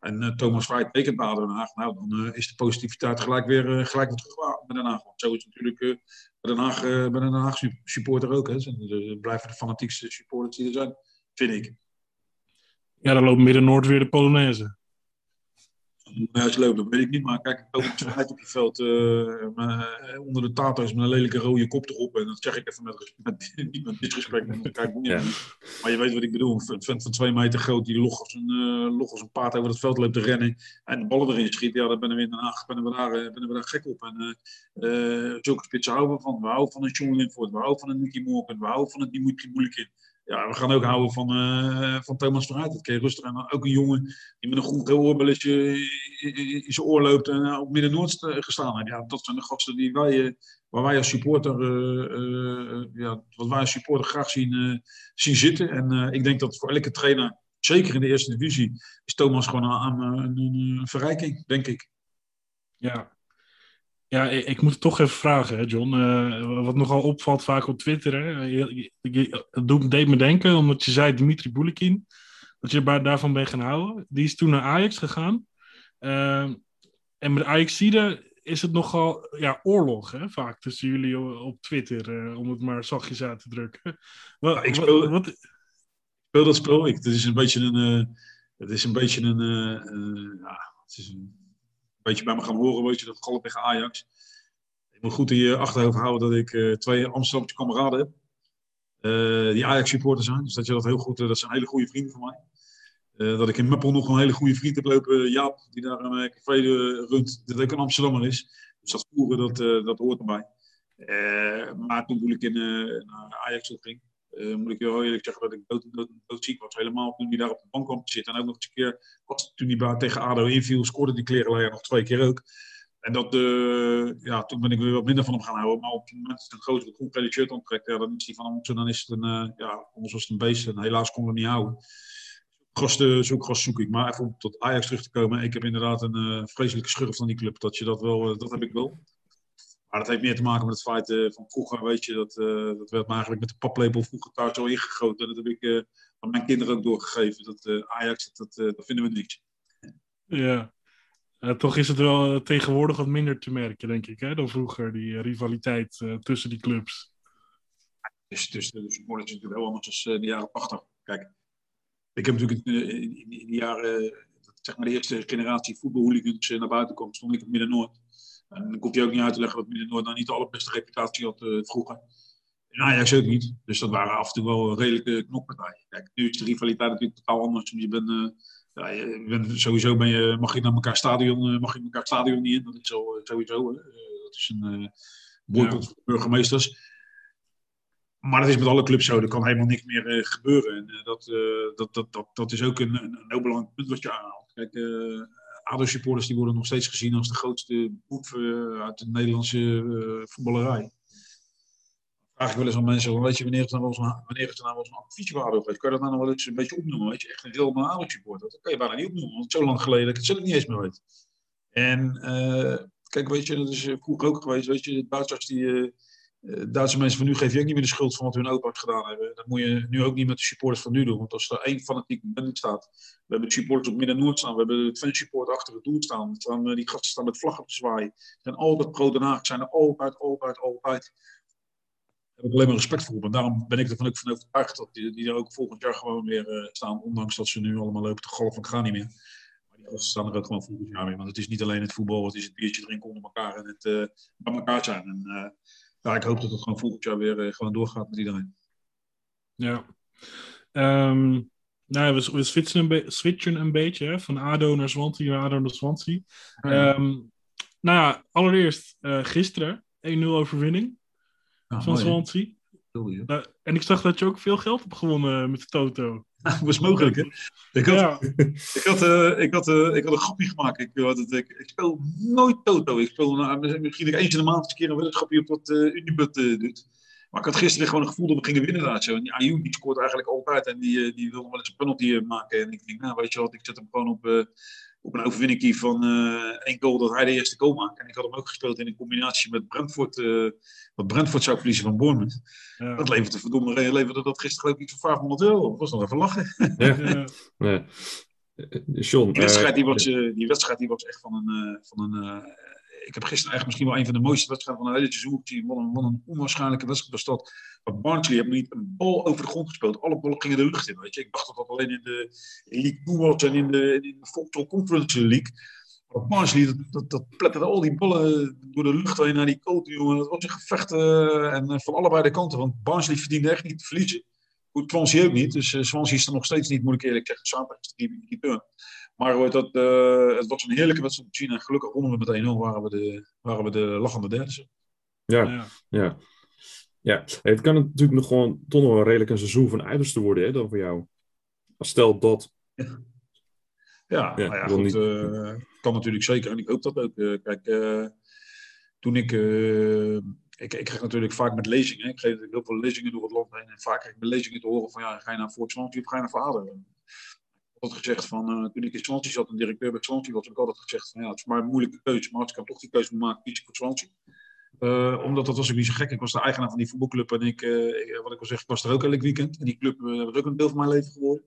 [SPEAKER 2] en Thomas Vrij tekent bij ADO Den Haag. Nou, dan is de positiviteit gelijk weer, gelijk weer terug bij Den Haag. Want zo is het natuurlijk bij Den Haag, bij Den Haag supporter ook. Hè. Ze blijven de fanatiekste supporters die er zijn, vind ik.
[SPEAKER 1] Ja, dan loopt Midden-Noord weer de Polonaise.
[SPEAKER 2] Huis loopt, dat weet ik niet. Maar kijk, ik loop op je veld uh, onder de tato's met een lelijke rode kop erop. En dat zeg ik even met, met, niet met disrespect. Kijk, ja. Maar je weet wat ik bedoel. Een vent van twee meter groot die log als een, uh, log als een paard over het veld loopt te rennen. En de ballen erin schiet. Ja, daar ben we in Den Haag ben we daar, ben we daar gek op. En uh, zulke spitsen houden we van. We houden van een John Linford. We houden van een Nicky Morgan. We houden van een Dimitri Moeilijkin ja, we gaan ook houden van, uh, van Thomas Verheid. Dat kun rustig aan. Ook een jongen die met een goed oorbelletje in zijn oor loopt en op Midden-Noord gestaan heeft. Ja, dat zijn de gasten die wij, waar wij als supporter, ja, wat wij als supporter graag zien, zien zitten. En ik denk dat voor elke trainer, zeker in de eerste divisie, is Thomas gewoon aan een verrijking, denk ik.
[SPEAKER 1] Ja, ja, ik moet het toch even vragen, hè, John. Uh, wat nogal opvalt vaak op Twitter. Hè? Je, je, het deed me denken, omdat je zei Dimitri Boulikin. Dat je daarvan bent gaan houden. Die is toen naar Ajax gegaan. Uh, en met Ajaxide is het nogal ja, oorlog, hè, vaak tussen jullie op Twitter. Uh, om het maar zachtjes uit te drukken.
[SPEAKER 2] Wat, ja, ik speel, wat, speel dat spel. Ik, het is een beetje een... het is een beetje een... ja, het is een beetje bij me gaan horen, weet je, dat golf tegen Ajax. Ik moet goed in je achterhoofd houden dat ik uh, twee Amsterdamse kameraden heb. Uh, die Ajax-supporter zijn. Dus dat je dat heel goed, uh, dat zijn hele goede vrienden van mij. dat ik in Meppel nog een hele goede vriend heb lopen, Jaap, die daar een café runt, dat ook een Amsterdammer is. Dus dat voeren, dat, dat hoort erbij. maar toen ik in Ajax ging, uh, moet ik heel eerlijk zeggen dat ik dood, was. Helemaal toen hij daar op de bank kwam te zitten. En ook nog eens een keer, was, toen hij tegen ADO inviel, scoorde die klerenleier nog twee keer ook. En dat, uh, ja, toen ben ik weer wat minder van hem gaan houden. Maar op het moment dat een grote groen shirt aantrekt, ja, dan is hij van hem dan is het een, uh, ja, anders was een beest. En helaas konden we niet houden. Gasten, zoek gast zoek ik. Maar even om tot Ajax terug te komen. Ik heb inderdaad een vreselijke schurf van die club. Dat je dat wel, dat heb ik wel. Maar dat heeft meer te maken met het feit uh, van vroeger, weet je, dat, uh, dat werd me eigenlijk met de paplepel vroeger thuis al ingegoten. En dat heb ik uh, aan mijn kinderen ook doorgegeven. Dat Ajax, dat, dat vinden we niks.
[SPEAKER 1] Ja, toch is het wel tegenwoordig wat minder te merken, denk ik, hè, dan vroeger, die rivaliteit tussen die clubs.
[SPEAKER 2] Dus, dus de supporters is natuurlijk heel anders dan de jaren 80. Kijk, ik heb natuurlijk in, in, in de jaren, zeg maar de eerste generatie voetbalhooligans naar buiten kwam, stond ik op Midden-Noord. En dan hoef je ook niet uit te leggen dat Midden-Noord nou niet de allerbeste reputatie had uh, vroeger. En Ajax ook niet. Dus dat waren af en toe wel redelijke knokpartijen. Kijk, nu is de rivaliteit natuurlijk totaal anders. Je bent, uh, ja, je bent, sowieso ben je, mag je naar elkaar stadion, uh, mag je elkaar stadion niet in. Dat is zo, sowieso. dat is een boycott ja. burgemeesters. Maar dat is met alle clubs zo. Er kan helemaal niks meer gebeuren. En dat, dat, dat, dat, dat is ook een, een, heel belangrijk punt wat je aanhaalt. Kijk, ADO-supporters die worden nog steeds gezien als de grootste boef uh, uit de Nederlandse uh, voetballerij. Vraag ik wel eens aan mensen, weet je, wanneer is er nou wanneer er nou wel eens een amfietje bij ADO? Kan je dat nou nog wel eens een beetje opnoemen? Weet je, echt een heel ADO-supporter. Dat kan je bijna niet opnoemen, want zo lang geleden dat ik het zelf niet eens meer weet. En uh, kijk, weet je, dat is vroeger ook geweest, weet je, de Duitsers die Duitse mensen van nu geef je ook niet meer de schuld van wat hun opa gedaan hebben. Dat moet je nu ook niet met de supporters van nu doen. Want als er één fanatiek band staat. We hebben supporters op Midden-Noord staan. We hebben het fansupport achter het doel staan. staan eh, die gasten staan met vlaggen te zwaaien. zijn altijd pro-Den zijn er altijd, altijd, altijd. Daar heb ik alleen maar respect voor. En daarom ben ik ervan ook van overtuigd dat die, die er ook volgend jaar gewoon weer uh, staan. Ondanks dat ze nu allemaal lopen te golf van gaan niet meer. Maar die gasten staan er ook gewoon volgend jaar weer. Want het is niet alleen het voetbal. Het is het biertje drinken onder elkaar. En het uh, bij elkaar zijn. En, ja, ik hoop dat het gewoon volgend jaar weer uh, gewoon doorgaat met iedereen.
[SPEAKER 1] Ja. Um, nou, we, we switchen, een be switchen een beetje hè, van ADO naar Swansea, naar ADO naar Swansea. Ja. Um, nou ja, allereerst uh, gisteren 1-0 overwinning ja, van mooi, Swansea. Uh, en ik zag dat je ook veel geld hebt gewonnen met de Toto.
[SPEAKER 2] Dat was mogelijk, hè? Ik had, ja. ik had, uh, ik had, uh, ik had een grapje gemaakt. Ik, uh, ik, ik, speel nooit Toto. Ik speel misschien eens in de maand een keer een weddenschapje op wat Unibet doet. Maar ik had gisteren gewoon het gevoel dat we gingen winnen daar zo. En die die scoort eigenlijk altijd en die, die wil nog wel eens een penalty maken. En ik denk, nou weet je wat, ik zet hem gewoon op, op een overwinning van één goal dat hij de eerste goal maakt. En ik had hem ook gespeeld in een combinatie met Brentford, wat Brentford zou verliezen van Bournemouth. Ja. Dat leverde verdomme, leverde dat gisteren geloof ik iets van 500 euro. Dat was nog even lachen. Ja. ja.
[SPEAKER 3] John,
[SPEAKER 2] die, wedstrijd, die, was, die wedstrijd die was echt van een, van een ik heb gisteren eigenlijk misschien wel een van de mooiste wedstrijden van het hele seizoen gezien. Wat een, onwaarschijnlijke wedstrijd was dat. Maar Barnsley heeft niet een bal over de grond gespeeld. Alle ballen gingen de lucht in. Weet je. Ik dacht dat dat alleen in de League 2 was en in de, in de Conference League. Maar Barnsley, dat, dat, dat pletterde al die ballen door de lucht heen naar die koot, jongen. Dat was een gevecht uh, en uh, van allebei de kanten. Want Barnsley verdiende echt niet te verliezen. Goed, Swansea ook niet. Dus uh, Swansea is er nog steeds niet, moet ik eerlijk zeggen. Samen is die, die. Maar hoort dat, uh, het was een heerlijke wedstrijd te zien. En gelukkig wonnen we met 1-0, waren we de, waren we de lachende derde.
[SPEAKER 3] Ja, ja. ja. het kan natuurlijk nog gewoon toch nog wel redelijk een seizoen van uiterste worden, hè, dan voor jou. Stel dat.
[SPEAKER 2] Ja, ja, ja, nou ja goed, niet... uh, kan natuurlijk zeker. En ik hoop dat ook. Uh, kijk, toen ik, ik... Ik krijg natuurlijk vaak met lezingen. Ik geef heel veel lezingen door het land heen. En vaak krijg ik met lezingen te horen van... Ja, ga je naar Swansea of ga je naar Vader? Altijd gezegd van, uh, toen ik in Swansea zat, een directeur bij Swansea was, ik altijd gezegd van, ja, het is maar een moeilijke keuze, maar ik dan toch die keuze maken, kies ik voor Swansea. Uh, omdat dat was ook niet zo gek. Ik was de eigenaar van die voetbalclub en ik, uh, wat ik al zeg, ik was er ook elk weekend. En die club was ook een deel van mijn leven geworden.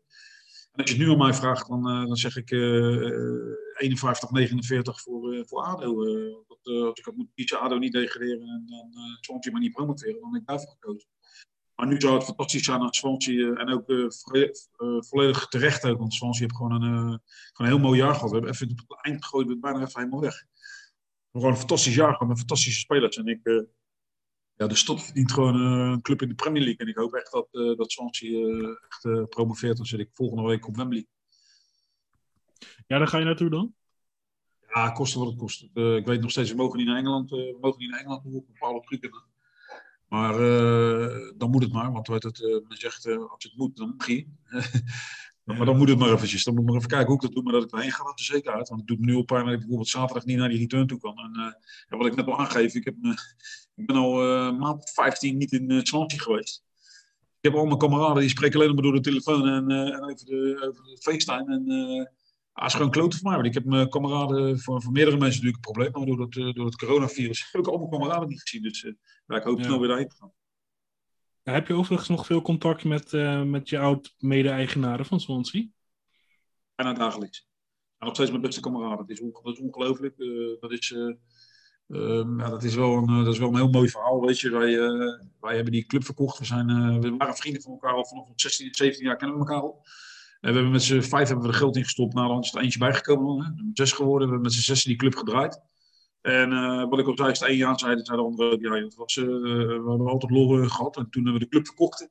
[SPEAKER 2] En als je het nu aan mij vraagt, dan, dan zeg ik 51, 49 voor, voor ADO. dat, als ik had moeten kiezen, ADO niet degraderen en dan Swansea maar niet promoteren, dan heb ik daarvoor gekozen. Maar nu zou het fantastisch zijn als Swansea en ook uh, volledig terecht ook. Want Swansea heeft gewoon een, uh, gewoon een heel mooi jaar gehad. We hebben even op het eind gegooid, we bijna even helemaal weg. Gewoon een fantastisch jaar gehad met fantastische spelers. En ik, uh, ja, de stad verdient gewoon een club in de Premier League. En ik hoop echt dat, dat Swansea echt promoveert. Dan zit ik volgende week op Wembley.
[SPEAKER 1] Ja, daar ga je naartoe dan?
[SPEAKER 2] Ja, kosten wat het kost. ik weet nog steeds, we mogen niet naar Engeland. we mogen niet naar Engeland op bepaalde trucken. Maar uh, dan moet het maar, want wat het, uh, men zegt, uh, als het moet, dan mag je. maar dan moet het maar eventjes. Dan moet ik maar even kijken hoe ik dat doe, maar dat ik erheen ga, dat er zeker uit. Want het doet me nu al pijn dat ik bijvoorbeeld zaterdag niet naar die return toe kan. En ja, wat ik net al aangeef, ik, heb, ik ben al maand 15 niet in Swansea geweest. Ik heb al mijn kameraden, die spreken alleen maar door de telefoon en, en over, de, over de FaceTime. En Ah, is gewoon klote voor mij. Want ik heb mijn kameraden, voor, voor meerdere mensen natuurlijk een probleem. Maar door het, uh, door het coronavirus heb ik al mijn kameraden niet gezien. Dus ja, ik hoop snel weer daarheen te gaan.
[SPEAKER 1] Ja, heb je overigens nog veel contact met, uh, met je oud-mede-eigenaren van Swansea?
[SPEAKER 2] Bijna dagelijks. En nog steeds mijn beste kameraden. Dat is, dat is ongelooflijk. dat, is, um, ja, dat, is wel een, dat is wel een heel mooi verhaal. Weet je. Wij, wij hebben die club verkocht. We, zijn, we waren vrienden van elkaar al vanaf 16, 17 jaar kennen we elkaar al. We hebben met z'n vijf hebben we er geld in gestopt. Nou, dan is er eentje bijgekomen. Hè. Zes geworden. We hebben met z'n zes die club gedraaid. En uh, wat ik is het één jaar zei, zei de andere, ja, dat was, uh, we hadden altijd lol gehad. En toen hebben we de club verkocht.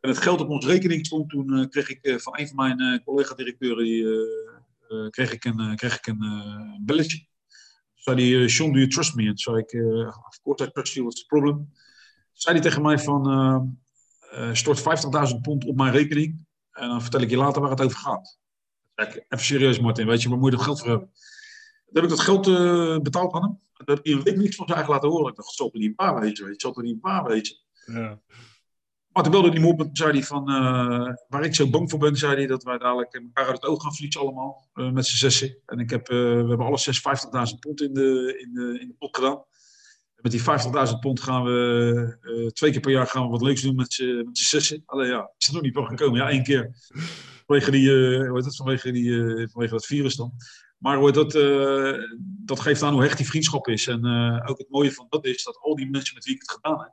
[SPEAKER 2] En het geld op onze rekening stond, toen kreeg ik van een van mijn collega-directeuren, kreeg ik een, kreeg ik een belletje. Zei die, Sean, do you trust me? En zei ik, of course I trust you, what's the problem? Zei hij tegen mij van, stort 50.000 pond op mijn rekening. En dan vertel ik je later waar het over gaat. even serieus, Martin, weet je, waar moet je dat geld voor hebben? Dan heb ik dat geld uh, betaald aan hem. Dat ik een week niks van zijn eigen laten horen. Ik dacht, zal er niet een paar weten, weet je. Zal er niet een paar weten. Ja. Maar toen belde hij me op en zei hij van, uh, waar ik zo bang voor ben, zei hij dat wij dadelijk elkaar uit het oog gaan verliezen allemaal, uh, met z'n zessen. En ik heb, we hebben alle zes 50.000 pond in de, in, de, in de pot gedaan. Met die 50.000 pond gaan we uh, twee keer per jaar gaan we wat leuks doen met z'n zessen. Alleen ja, is er nog niet van gekomen. Ja, één keer. Vanwege, die, uh, hoe heet het, vanwege, die, uh, vanwege dat virus dan. Maar hoe dat, dat geeft aan hoe hecht die vriendschap is. En ook het mooie van dat is dat al die mensen met wie ik het gedaan heb.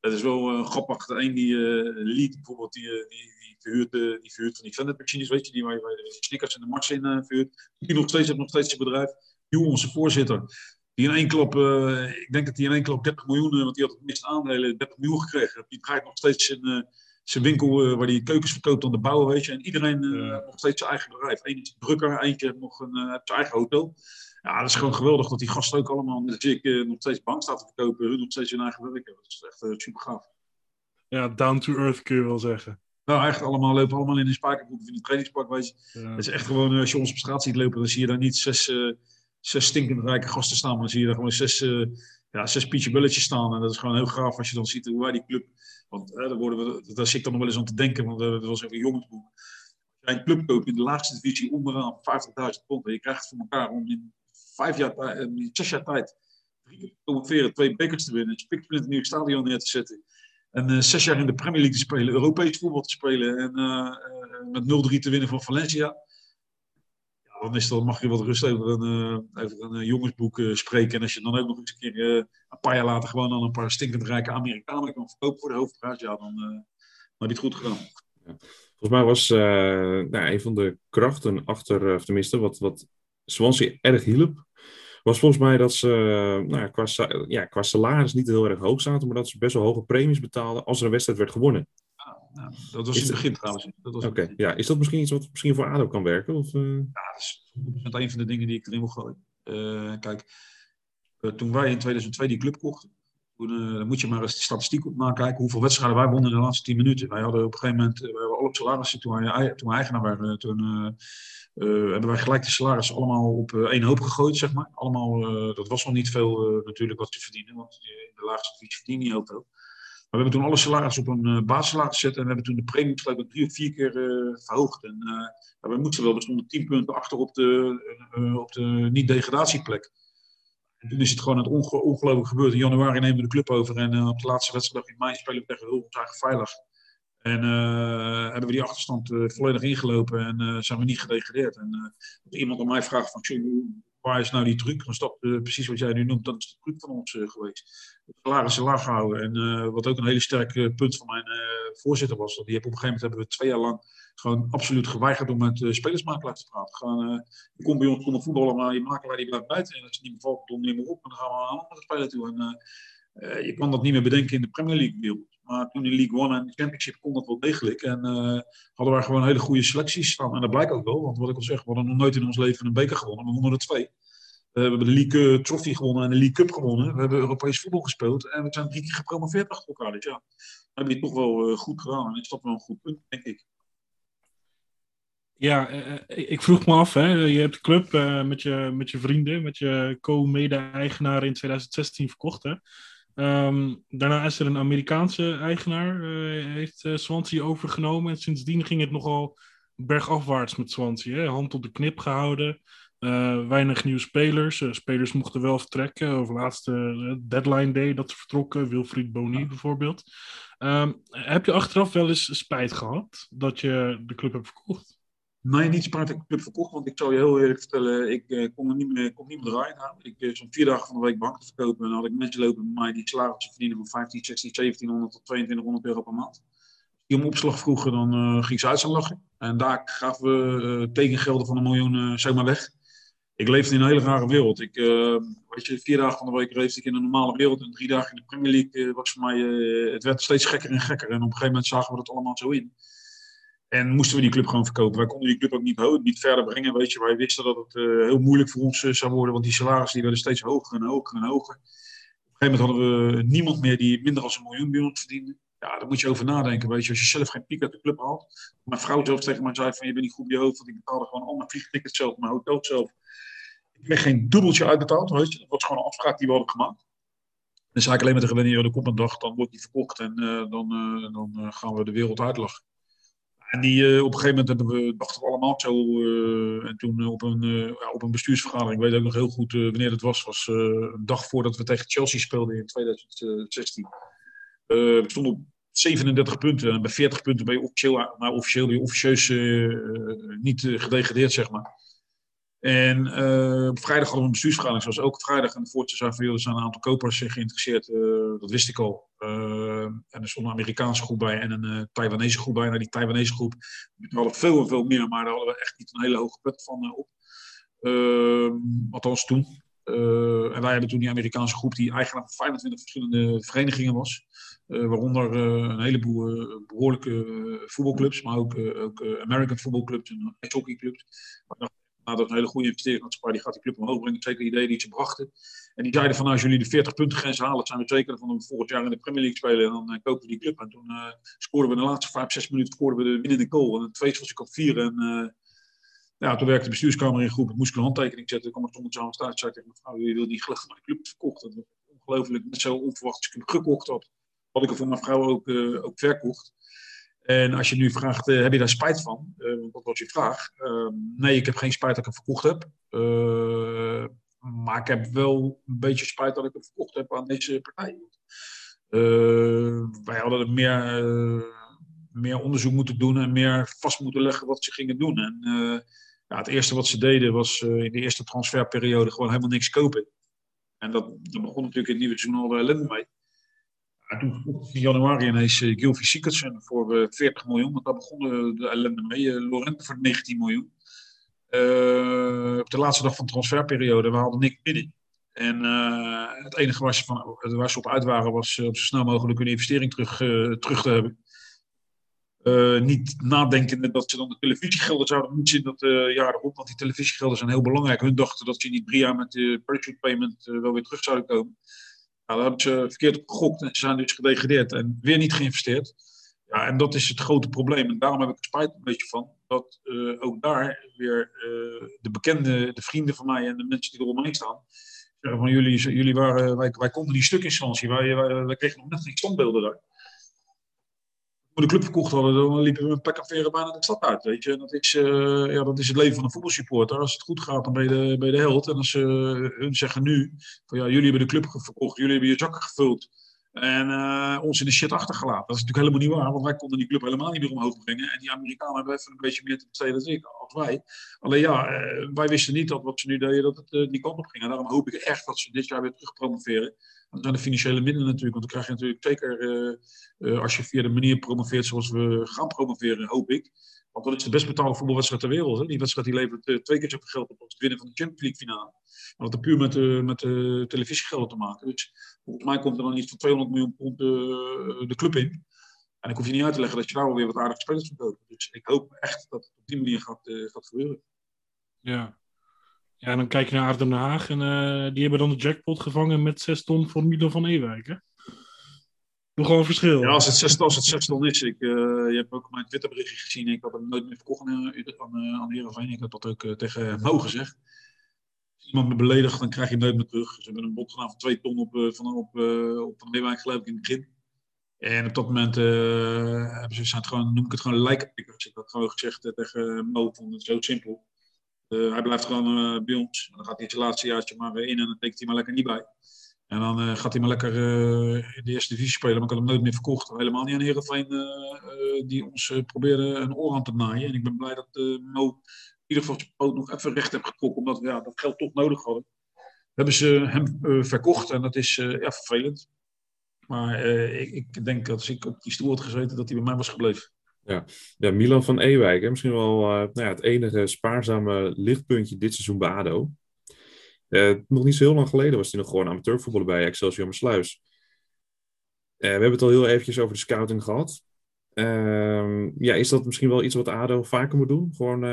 [SPEAKER 2] Dat is wel grappig. De een die lead bijvoorbeeld, die, die, verhuurt, die verhuurt van die vendor machines, weet je, die waar je de snickers en de mars in verhuurt. Die nog steeds heeft nog steeds zijn bedrijf. Die onze voorzitter die in één klap, uh, ik denk dat hij in één klap 30 miljoen, want die had het meeste aandelen, 30 miljoen gekregen. Die draait nog steeds zijn, uh, zijn winkel waar hij keukens verkoopt aan de bouwen, weet je. En iedereen nog steeds zijn eigen bedrijf. Eén is drukker, eentje heeft nog een, zijn eigen hotel. Ja, dat is gewoon geweldig dat die gasten ook allemaal, ik, nog steeds bank staat te verkopen, hun nog steeds hun eigen werk hebben. Dat is echt super gaaf.
[SPEAKER 1] Ja, down to earth kun je wel zeggen.
[SPEAKER 2] Nou, echt allemaal lopen allemaal in een spijkerbroek of in een trainingspak, weet je. Ja. Het is echt gewoon, als je ons op straat ziet lopen, dan zie je daar niet zes zes stinkend rijke gasten staan. Maar dan zie je er gewoon zes, uh, ja, zes Pietje staan. En dat is gewoon heel gaaf als je dan ziet hoe wij die club... Want daar, worden we, daar zit ik dan nog wel eens aan te denken, want dat was even een. Als jij een club koopt in de laagste divisie onderaan 50.000 pond. En je krijgt het voor elkaar om in vijf jaar, in zes jaar tijd drie keer promoveren, twee bekers te winnen, een spiksplinter een nieuw stadion neer te zetten. En zes jaar in de Premier League te spelen, Europees voetbal te spelen en met 0-3 te winnen van Valencia. Dan is dat, mag je wat rust over een, over een jongensboek spreken. En als je dan ook nog eens een keer een paar jaar later gewoon aan een paar stinkend rijke Amerikanen kan verkopen voor de hoofdprijs, ja, dan, dan heb het goed gedaan.
[SPEAKER 3] Volgens mij was nou, een van de krachten achter, tenminste, wat, wat Swansea erg hielp, was volgens mij dat ze nou, qua, ja, qua salaris niet heel erg hoog zaten, maar dat ze best wel hoge premies betaalden als er een wedstrijd werd gewonnen.
[SPEAKER 2] Nou, dat was in het begin trouwens.
[SPEAKER 3] Oké, ja. Is dat misschien iets wat misschien voor ADO kan werken? Of, uh...
[SPEAKER 2] Ja, dat is een van de dingen die ik erin wil gooien. Uh, kijk, uh, toen wij in 2002 die club kochten, toen moet je maar eens de statistiek op nakijken hoeveel wedstrijden wij wonnen in de laatste 10 minuten. Wij hadden op een gegeven moment, wij hadden al op salarissen toen wij, toen wij eigenaar werden, toen hebben wij gelijk de salarissen allemaal op één hoop gegooid, zeg maar. Allemaal, dat was nog niet veel natuurlijk wat te verdienen, want in de laagste divisie verdien je niet heel veel. We hebben toen alle salarissen op een basissalaris gezet en we hebben toen de premie geloof drie of vier keer verhoogd. En we moesten wel, we stonden tien punten achter op de, op de niet-degradatieplek. En toen is het gewoon het onge ongelooflijk gebeurd. In januari nemen we de club over en op de laatste wedstrijd in mei spelen we tegen Hulp veilig. En hebben we die achterstand volledig ingelopen en zijn we niet gedegradeerd. En iemand aan mij vraagt van, waar is nou die truc? Stapt precies wat jij nu noemt, dat is de truc van ons geweest. Het salarissen laag houden. En wat ook een hele sterke punt van mijn voorzitter was, die heb op een gegeven moment hebben we twee jaar lang gewoon absoluut geweigerd om met spelersmakelaars te praten. Gewoon, je komt bij ons zonder voetballen, maar je makelaar die blijft buiten. En als je niet meer valt, dan niet meer op. En dan gaan we aan andere spelen toe. En je kan dat niet meer bedenken in de Premier League wereld. Maar toen in League One en de Championship kon dat wel degelijk. En uh, hadden wij gewoon hele goede selecties staan. En dat blijkt ook wel. Want wat ik al zeg, we hadden nog nooit in ons leven een beker gewonnen. We wonnen er twee. Uh, we hebben de League uh, Trophy gewonnen en de League Cup gewonnen. We hebben Europees voetbal gespeeld. En we zijn drie keer gepromoveerd achter elkaar. Dus ja, dan heb je het toch wel goed gedaan. En is dat wel een goed punt, denk ik.
[SPEAKER 1] Ja, ik vroeg me af, hè, je hebt de club met, je, met je vrienden, met je co-mede-eigenaar in 2016 verkocht. Hè? Um, daarna is er een Amerikaanse eigenaar, uh, heeft uh, Swansea overgenomen. En sindsdien ging het nogal bergafwaarts met Swansea. Hè? Hand op de knip gehouden. Uh, weinig nieuwe spelers. spelers mochten wel vertrekken. Of laatste deadline day dat ze vertrokken. Wilfried Boni bijvoorbeeld. Um, heb je achteraf wel eens spijt gehad dat je de club hebt verkocht?
[SPEAKER 2] Nee, niet ik club verkocht, want ik zou je heel eerlijk vertellen, ik uh, kon, er niet meer, kon niet meer draaien. Ik uh, zo'n vier dagen van de week banken te verkopen en dan had ik mensen lopen bij mij die salarissen verdienen van 15, 16, 1700 tot 2200 euro per maand. Die om opslag vroegen, dan uh, ging ze uit zijn lachen. En daar gaven we tekengelden van een miljoen zomaar weg. Ik leefde in een hele rare wereld. Ik, weet je, vier dagen van de week leefde ik in een normale wereld en drie dagen in de Premier League was voor mij, het werd steeds gekker en gekker. En op een gegeven moment zagen we dat allemaal zo in. En moesten we die club gewoon verkopen. Wij konden die club ook niet niet verder brengen. Weet je, wij wisten dat het uh, heel moeilijk voor ons uh, zou worden, want die salarissen die werden steeds hoger en hoger en hoger. Op een gegeven moment hadden we niemand meer die minder dan een miljoen bij verdiende. Ja, daar moet je over nadenken. Weet je, als je zelf geen piek uit de club haalt. Mijn vrouw zelf tegen mij zei van je bent niet goed bij je hoofd, want ik betaalde gewoon al mijn vliegtickets zelf, mijn hotel zelf. Ik kreeg geen dubbeltje uitbetaald, weet je. Dat was gewoon een afspraak die we hadden gemaakt. Dan zei ik alleen maar tegen wanneer er komt een dag, dan wordt die verkocht en uh, dan, dan gaan we de wereld uitlachen. En die, uh, op een gegeven moment hebben we, dachten we allemaal zo. Uh, en toen op een, uh, op een bestuursvergadering, ik weet ook nog heel goed wanneer het was, was een dag voordat we tegen Chelsea speelden in 2016. we stonden op 37 punten en bij 40 punten ben je officieel, maar officieel, officieus niet gedegradeerd, zeg maar. En uh, op vrijdag hadden we een bestuursvergadering, zoals ook vrijdag. En de voorzitter zei van, er zijn een aantal kopers geïnteresseerd. Uh, dat wist ik al. En er stond een Amerikaanse groep bij en een Taiwanese groep bij. Nou, die Taiwanese groep hadden veel en veel meer, maar daar hadden we echt niet een hele hoge put van op. Ehm, althans toen. en wij hebben toen die Amerikaanse groep, die eigenaar van 25 verschillende verenigingen was. waaronder een heleboel behoorlijke voetbalclubs, maar ook, ook American voetbalclubs en hockeyclubs nou, dat is een hele goede investeringsmaatschappij. Die gaat die club omhoog brengen. Zeker de idee die ze brachten. En die zeiden van als jullie de 40 punten grens halen, zijn we zeker van we volgend jaar in de Premier League spelen. En dan uh, kopen we die club. En toen uh, scoorden we de laatste 5, 6 minuten scoorden we de winnende goal. En het tweede was ik op 4. En Ja, toen werkte de bestuurskamer in groep. Moest ik een handtekening zetten. Ik kwam er soms aan staan. zei tegen mevrouw, je wil niet gelukkig mijn club verkocht. Was ongelooflijk. Net zo onverwacht als ik hem gekocht had. Had ik er voor mijn vrouw ook, ook verkocht. En als je nu vraagt, uh, heb je daar spijt van? Uh, want dat was je vraag. Ehm, nee, ik heb geen spijt dat ik hem verkocht heb. maar ik heb wel een beetje spijt dat ik hem verkocht heb aan deze partij. wij hadden er meer, meer onderzoek moeten doen en meer vast moeten leggen wat ze gingen doen. En ja, het eerste wat ze deden was in de eerste transferperiode gewoon helemaal niks kopen. En dat, dat begon natuurlijk in het nieuwe seizoen al ellende mee. Toen in januari ineens uh, Sikkertsen voor uh, eh, 40 miljoen. Want daar begon de ellende mee. Uh, Lorente voor 19 miljoen. op de laatste dag van de transferperiode, we hadden niks binnen. En het enige waar ze, van, op uit waren, was op zo snel mogelijk hun investering terug, terug te hebben. Niet nadenkende dat ze dan de televisiegelden zouden moeten zien dat uh, jaar erop. Want die televisiegelden zijn heel belangrijk. Hun dachten dat ze niet drie jaar met de parachute payment wel weer terug zouden komen. Nou, daar hebben ze verkeerd op gegokt en ze zijn dus gedegradeerd en weer niet geïnvesteerd. Ja, en dat is het grote probleem. En daarom heb ik er spijt een beetje van dat ook daar weer de bekende, de vrienden van mij en de mensen die eromheen staan, zeggen van jullie, jullie waren, wij, wij konden die stukinstantie, wij, wij, wij kregen nog net geen standbeelden daar de club verkocht hadden, dan liepen we met pek en bijna de stad uit. Weet je? Dat, is, uh, ja, dat is het leven van een voetbalsupporter. Als het goed gaat, dan ben je de, ben de held. En als ze uh, hun zeggen nu, van ja, jullie hebben de club verkocht, jullie hebben je zakken gevuld. En uh, ons in de shit achtergelaten. Dat is natuurlijk helemaal niet waar, want wij konden die club helemaal niet meer omhoog brengen. En die Amerikanen hebben even een beetje meer te besteden dan ik, wij. Alleen ja, uh, wij wisten niet dat wat ze nu deden, dat het uh, die kant op ging. En daarom hoop ik echt dat ze dit jaar weer terug promoveren. Dat zijn de financiële middelen natuurlijk. Want dan krijg je natuurlijk zeker, als je via de manier promoveert zoals we gaan promoveren, hoop ik. Want dat is de best betaalde voetbalwedstrijd ter wereld. Hè? Die wedstrijd die levert uh, twee keer zoveel geld op als het winnen van de Champions League finale. En dat heeft puur met, uh, met uh, te maken. Dus volgens mij komt er dan iets van 200 miljoen pond de club in. En ik hoef je niet uit te leggen dat je daar alweer wat aardige spelers van kopen. Dus ik hoop echt dat het op die manier gaat, gaat gebeuren.
[SPEAKER 1] Ja, ja, dan kijk je naar Aardem Den Haag en die hebben dan de jackpot gevangen met 6 ton voor Milan van Ewijk. Hè? Doe gewoon verschil.
[SPEAKER 2] Ja, als het 6 als het 6 ton is. Ik, uh, je hebt ook mijn Twitterberichtje gezien. Ik had hem nooit meer verkocht aan, aan, aan Heerenveen. Ik heb dat ook tegen Mo gezegd. Als iemand me beledigt, dan krijg je hem nooit meer terug. Ze hebben een bod gedaan van 2 ton op, van, op, op Van in het begin. En op dat moment hebben ze, zijn gewoon, noem ik het gewoon lijkenpikkers. Ik had gewoon gezegd tegen Mo, vond het zo simpel. Hij blijft gewoon bij ons. Dan gaat hij het laatste jaartje maar in en dan tekent hij maar lekker niet bij. En dan uh, gaat hij maar lekker in de eerste divisie spelen. Maar ik had hem nooit meer verkocht. Helemaal niet aan Heerenveen die ons probeerde een oor aan te naaien. En ik ben blij dat Mo in ieder geval zijn poot nog even recht heeft getrokken. Omdat we ja, dat geld toch nodig hadden. Hebben ze hem verkocht en dat is ja, vervelend. Maar ik, ik, denk dat als ik op die stoel had gezeten, dat hij bij mij was gebleven.
[SPEAKER 3] Ja, ja Milan van Ewijk, hè? misschien wel nou ja, het enige spaarzame lichtpuntje dit seizoen bij ADO. Uh, nog niet zo heel lang geleden was hij nog gewoon amateurvoetballer bij Excelsior Maassluis. Uh, we hebben het al heel eventjes over de scouting gehad. Ehm, ja, is dat misschien wel iets wat ADO vaker moet doen? Gewoon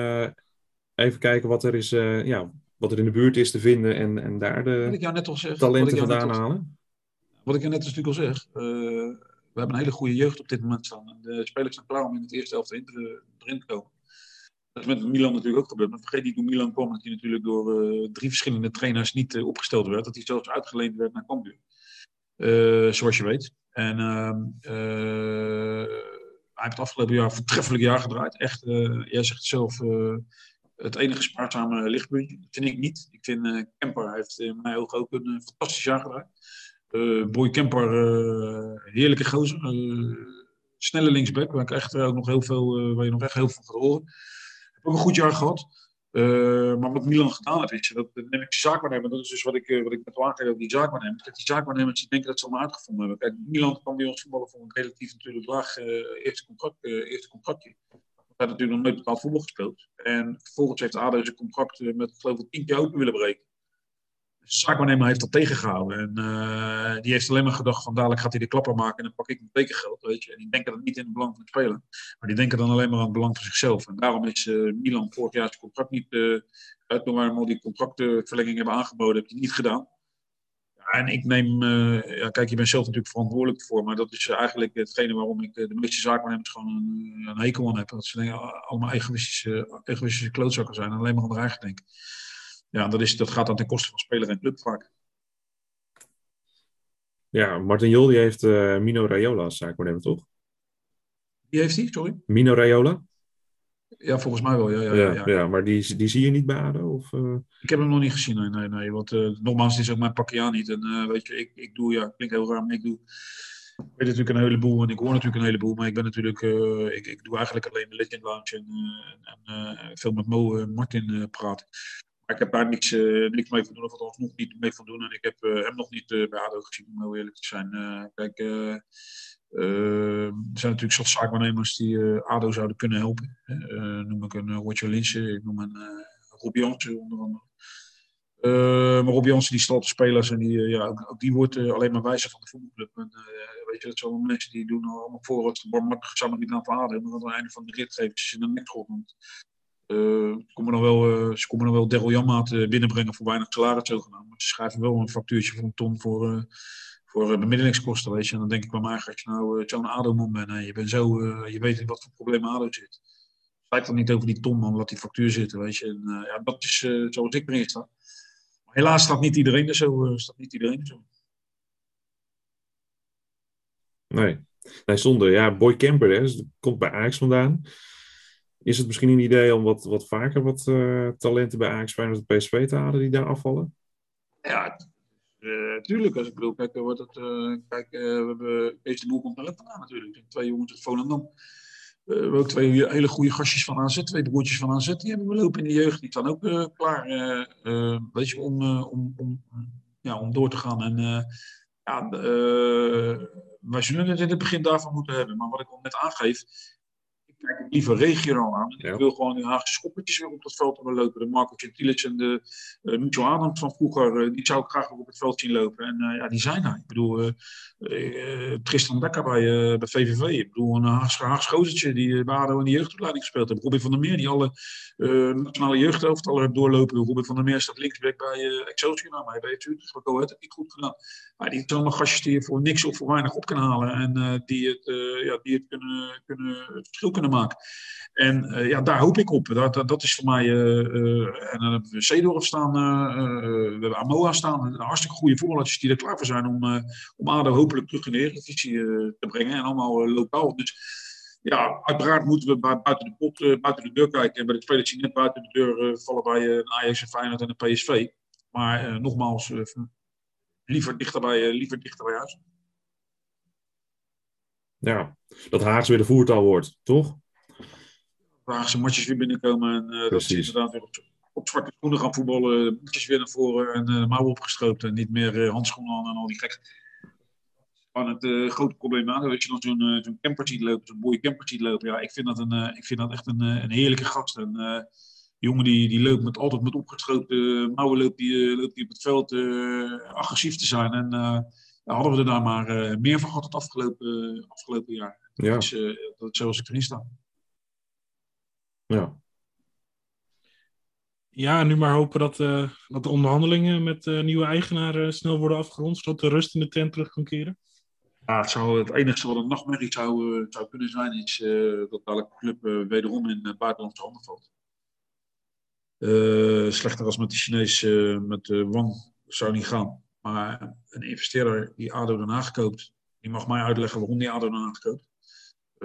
[SPEAKER 3] even kijken wat er, is, ja, wat er in de buurt is te vinden en, en daar de talenten vandaan halen?
[SPEAKER 2] Wat ik net natuurlijk al zeg we hebben een hele goede jeugd op dit moment staan. de spelers zijn klaar om in het eerste helft erin te, erin te komen. Dat is met Milan natuurlijk ook gebeurd. Maar vergeet niet hoe Milan kwam dat hij natuurlijk door uh, drie verschillende trainers niet uh, opgesteld werd. Dat hij zelfs uitgeleend werd naar Cambuur. Uh, zoals je weet. En ehm, hij heeft het afgelopen jaar een voortreffelijk jaar gedraaid. Echt, jij zegt zelf, het enige spaarzame lichtpuntje. Dat vind ik niet. Ik vind Kemper heeft in mijn ogen ook een fantastisch jaar gedraaid. Boy Kemper, heerlijke gozer. Snelle linksback, waar ik echt ook nog heel veel, waar je nog echt heel veel gaat horen. Ook een goed jaar gehad. maar wat Milan gedaan heeft, dat, dat neem ik zaakwaarnemer. Dat is dus wat ik, wat ik met aangeef over die zaakwaarnemers. Kijk, die zaakwaarnemers die denken dat ze allemaal uitgevonden hebben. Kijk, Milan kwam bij ons voetballen voor een relatief natuurlijk laag eerste, contract, eerste contractje. Hij had natuurlijk nog nooit betaald voetbal gespeeld. En vervolgens heeft ADO zijn contract met geloof ik tien keer open willen breken zaakwaarnemer heeft dat tegengehouden. En uh, die heeft alleen maar gedacht van dadelijk gaat hij de klapper maken en dan pak ik mijn tekengeld. Weet je. En die denken dat niet in het belang van de speler. Maar die denken dan alleen maar aan het belang van zichzelf. En daarom is uh, Milan vorig jaar zijn contract niet, uh, uit al die contractverlenging hebben aangeboden, heb hij niet gedaan. En ik neem, ja, kijk, je bent zelf natuurlijk verantwoordelijk voor, maar dat is eigenlijk hetgene waarom ik de meeste zaakwaarnemers gewoon een, een hekel aan heb. Dat ze denken, allemaal egoïstische, egoïstische klootzakken zijn en alleen maar aan de eigen denken. Ja, dat, is, dat gaat dan ten koste van speler en club vaak.
[SPEAKER 3] Ja, Martin Jol die heeft uh, Mino Raiola als zaakwaarnemer, toch?
[SPEAKER 2] Wie heeft die, sorry?
[SPEAKER 3] Mino Raiola?
[SPEAKER 2] Ja, volgens mij wel. Ja, ja,
[SPEAKER 3] ja,
[SPEAKER 2] ja,
[SPEAKER 3] ja. maar die, die zie je niet bij ADO? Of, uh...
[SPEAKER 2] Ik heb hem nog niet gezien, nee. nee, nee want uh, nogmaals, het is ook mijn pakje niet. En weet je, ik, ik doe, ja, klinkt heel raar, maar ik doe... Ik weet natuurlijk een heleboel en ik hoor natuurlijk een heleboel, maar ik ben natuurlijk, ik, ik doe eigenlijk alleen de Legend Lounge en, en veel met Mo Martin praten. Ik heb daar niks, niks mee van doen, of althans nog niet mee van doen. En ik heb hem nog niet bij ADO gezien, om heel eerlijk te zijn. kijk, er zijn natuurlijk zat zaakwaarnemers die ADO zouden kunnen helpen. Noem ik een Roger Linsen, ik noem een Rob Jansen onder andere. maar Rob Jansen die de spelers en die, ja, ook, die wordt alleen maar wijzer van de voetbalclub. En, weet je, dat zijn allemaal mensen die doen allemaal voor het barmhartig samen met naar ADO. Maar aan het einde van de rit geven ze in de ze komen dan wel, ze komen dan wel Daryl Janmaat binnenbrengen voor weinig salaris zogenaamd. Ze schrijven wel een factuurtje van een ton voor voor bemiddelingskosten, weet je. En dan denk ik bij mij, als je nou zo'n ADO-man bent en je, bent zo, je weet wat voor problemen ADO zit. Lijkt dan niet over die ton, man, laat die factuur zitten, weet je. Ja, dat is zoals ik erin sta. Maar helaas staat niet iedereen er zo. staat niet iedereen er zo.
[SPEAKER 3] Nee. nee, zonder. Ja, Boy Camper, dus komt bij Ajax vandaan. Is het misschien een idee om wat, wat vaker wat talenten bij Ajax Feyenoord de PSV te halen die daar afvallen?
[SPEAKER 2] Ja, uh, tuurlijk, als ik bedoel, kijk, wordt het, uh, kijk we hebben Kees de Boer komt talent vandaan natuurlijk. Twee jongens uit Volendam. we hebben ook twee hele goede gastjes van AZ, twee broertjes van AZ. Die hebben we lopen in de jeugd. Die staan ook klaar, weet je, om, om, om, ja, om door te gaan. En ja, wij zullen het in het begin daarvan moeten hebben. Maar wat ik al net aangeef, kijk ik liever regionaal aan. Ik wil gewoon die Haagse schoppertjes weer op het veld hebben lopen. De Marco Gentilis en de uh, Mucho Adams van vroeger, uh, die zou ik graag weer op het veld zien lopen. En uh, ja, die zijn er. Ik bedoel, Tristan Dekker bij, bij VVV. Ik bedoel, een Haagse, Haagse gozertje die bij ADO in de jeugdopleiding gespeeld heeft. Robin van der Meer, die alle nationale jeugdhelftallen heeft doorlopen. Robin van der Meer staat linksback bij Excelsior. Nou, maar hij heeft Utrecht gekomen, heeft het niet goed gedaan. Maar die zijn allemaal gastjes die je voor niks of voor weinig op kunnen halen. En die het, ja, die het kunnen, kunnen, het verschil kunnen maken. En uh, ja, daar hoop ik op. Dat, dat, is voor mij. Uh, en dan hebben we staan, we hebben Amoa staan. Hartstikke goede voetballers die er klaar voor zijn om, om ADO hopelijk terug in de Eredivisie te brengen. En allemaal lokaal. Dus ja, uiteraard moeten we buiten de pot, buiten de deur kijken. En bij de spelers die net buiten de deur vallen bij een Ajax, en Feyenoord en een PSV. Maar nogmaals, liever dichter bij, liever dichter huis.
[SPEAKER 3] Ja, dat Haags weer de voertaal wordt, toch?
[SPEAKER 2] Haagse matjes weer binnenkomen. En uh, dat ze inderdaad weer op, op, zwarte schoenen gaan voetballen. Matjes weer naar voren en uh, mouwen opgestroopt. En niet meer handschoenen aan en al die gek. Van het grote probleem aan. Dat je dan zo'n zo'n camper ziet lopen, zo'n mooie camper ziet lopen. Ja, ik vind dat, een, ik vind dat echt een, een heerlijke gast. En, jongen die, die loopt met, altijd met opgestroopte mouwen loopt die, loopt die op het veld agressief te zijn. En hadden we er daar maar meer van gehad het afgelopen, afgelopen jaar. Ja. Dat, is, dat is zoals ik erin sta.
[SPEAKER 3] Ja.
[SPEAKER 1] Ja, nu maar hopen dat, uh, dat de onderhandelingen met uh, nieuwe eigenaren snel worden afgerond, zodat de rust in de tent terug kan keren.
[SPEAKER 2] Ja, het, zou, het enige wat een nachtmerrie zou, zou kunnen zijn, is dat elke club wederom in uh, buitenlandse handen valt. slechter als met de Chinees, met Wang, zou niet gaan. Maar een investeerder die ADO Den Haag koopt, die mag mij uitleggen waarom die ADO Den Haag koopt.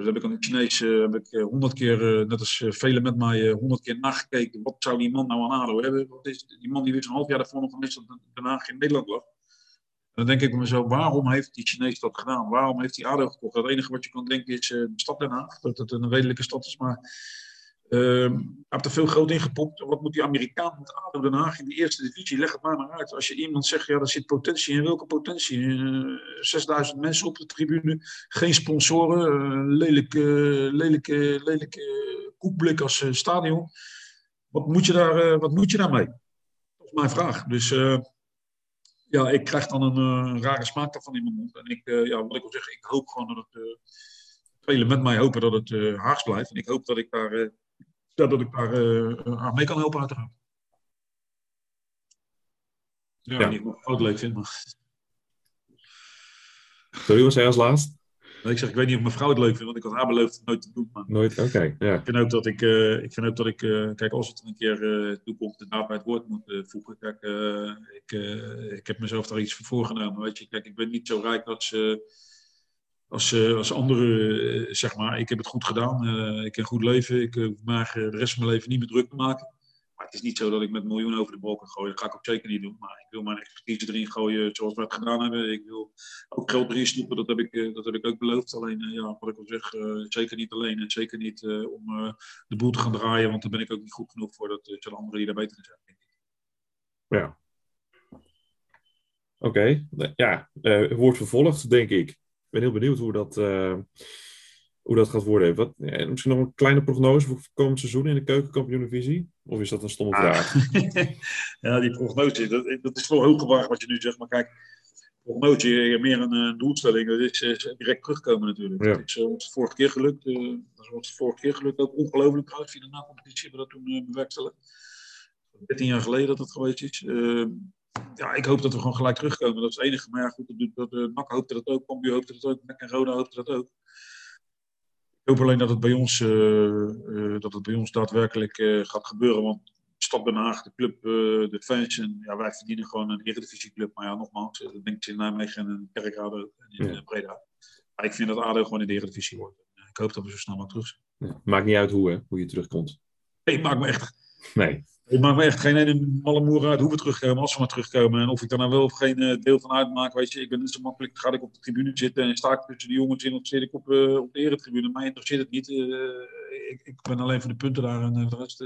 [SPEAKER 2] Dus heb ik aan de Chinees uh, heb ik eh, honderd keer, uh, net als velen met mij, honderd keer nagekeken. Wat zou die man nou aan ADO hebben? Wat is, die man die wist een half jaar daarvoor nog eens dat Haag in Nederland lag. En dan denk ik me zo, waarom heeft die Chinees dat gedaan? Waarom heeft hij ADO gekocht? Het enige wat je kan denken is de stad Den Haag. Dat het een redelijke stad is, maar Hij heeft er veel groot in gepopt. Wat moet die Amerikaan met ADO Den Haag in de eerste divisie? Leg het maar maar uit. Als je iemand zegt, ja, er zit potentie in. Welke potentie? Uh, 6000 mensen op de tribune. Geen sponsoren. Uh, lelijke, lelijke, lelijke koekblik als uh, stadion. Wat moet, je daar, uh, wat moet je daarmee? Dat is mijn vraag. Dus ja, ik krijg dan een rare smaak daarvan in mijn mond. En ik, ja, wat ik wil zeggen, ik hoop gewoon dat het... Velen met mij hopen dat het Haags blijft. En ik hoop dat ik daar dat ik daar uh, aan mee kan helpen uiteraard. Ja, ja. niet wat leuk vind, maar...
[SPEAKER 3] Sorry, was hij als laatst?
[SPEAKER 2] Ik zeg, ik weet niet of mijn vrouw het leuk vindt, want ik had haar beloofd het nooit te doen. Maar
[SPEAKER 3] Nooit, oké.
[SPEAKER 2] ik vind ook dat ik, eh, ik, vind ook dat ik eh, kijk, als het een keer eh toekomt, de daad bij het woord moet eh, voegen. Kijk, eh, ik, eh, ik heb mezelf daar iets voor voorgenomen. Weet je, kijk, ik ben niet zo rijk als, eh, als, eh, als anderen, eh, zeg maar. Ik heb het goed gedaan. eh, ik heb een goed leven. Ik eigenlijk de rest van mijn leven niet meer druk maken. Maar het is niet zo dat ik met miljoenen over de bol kan gooien. Dat ga ik ook zeker niet doen. Maar ik wil mijn expertise erin gooien zoals we het gedaan hebben. Ik wil ook geld erin stoppen. Dat heb ik, dat heb ik ook beloofd. Alleen, ja, wat ik al zeg, zeker niet alleen. En zeker niet om de boel te gaan draaien. Want daar ben ik ook niet goed genoeg voor. Dat zijn anderen die daar beter in zijn.
[SPEAKER 3] Ja. Oké, ja, eh, wordt vervolgd, denk ik. Ik ben heel benieuwd hoe dat, eh, hoe dat gaat worden. Wat, ja, misschien nog een kleine prognose voor komend seizoen in de keukenkampioen-divisie? Of is dat een stomme vraag?
[SPEAKER 2] ja, die prognose, dat, dat is wel heel gewaagd wat je nu zegt. Maar kijk, prognose, meer een eh, doelstelling, dat is direct terugkomen natuurlijk.
[SPEAKER 3] Ja.
[SPEAKER 2] Dat is eh, ons de vorige keer gelukt. dat is ons vorige keer gelukt. Ook ongelooflijk trouwens, via de na-competitie hebben we dat toen uh, bewerkstelligd. 13 jaar geleden dat het geweest is. Eh, ja, ik hoop dat we gewoon gelijk terugkomen. Dat is het enige. Maar ja, goed, dat, uh, NAC hoopte dat ook, Cambuur hoopte dat ook, NAC en Roda hoopte dat ook. Ik hoop alleen dat het bij ons, eh, eh, dat het bij ons daadwerkelijk gaat gebeuren. Want Stad Den Haag, de club, de fans. En ja, wij verdienen gewoon een Eredivisieclub. Maar ja, nogmaals, dat denk ik in Nijmegen en in Kerkrade en in
[SPEAKER 3] Ja.
[SPEAKER 2] Breda. Maar ik vind dat ADO gewoon in de Eredivisie wordt. Ik hoop dat we zo snel mogelijk terug zijn.
[SPEAKER 3] Ja, Maakt niet uit hoe, hè, hoe je terugkomt.
[SPEAKER 2] Het maakt me echt,
[SPEAKER 3] Nee.
[SPEAKER 2] Het maakt me echt geen ene malle moer uit hoe we terugkomen, als we maar terugkomen. En of ik daar nou wel of geen eh, deel van uitmaak, weet je. Ik ben net zo makkelijk, ga ik op de tribune zitten en sta ik tussen de jongens in of zit ik op, eh, op de eretribune. Mij interesseert het niet. Eh, ik, ik ben alleen voor de punten daar en de rest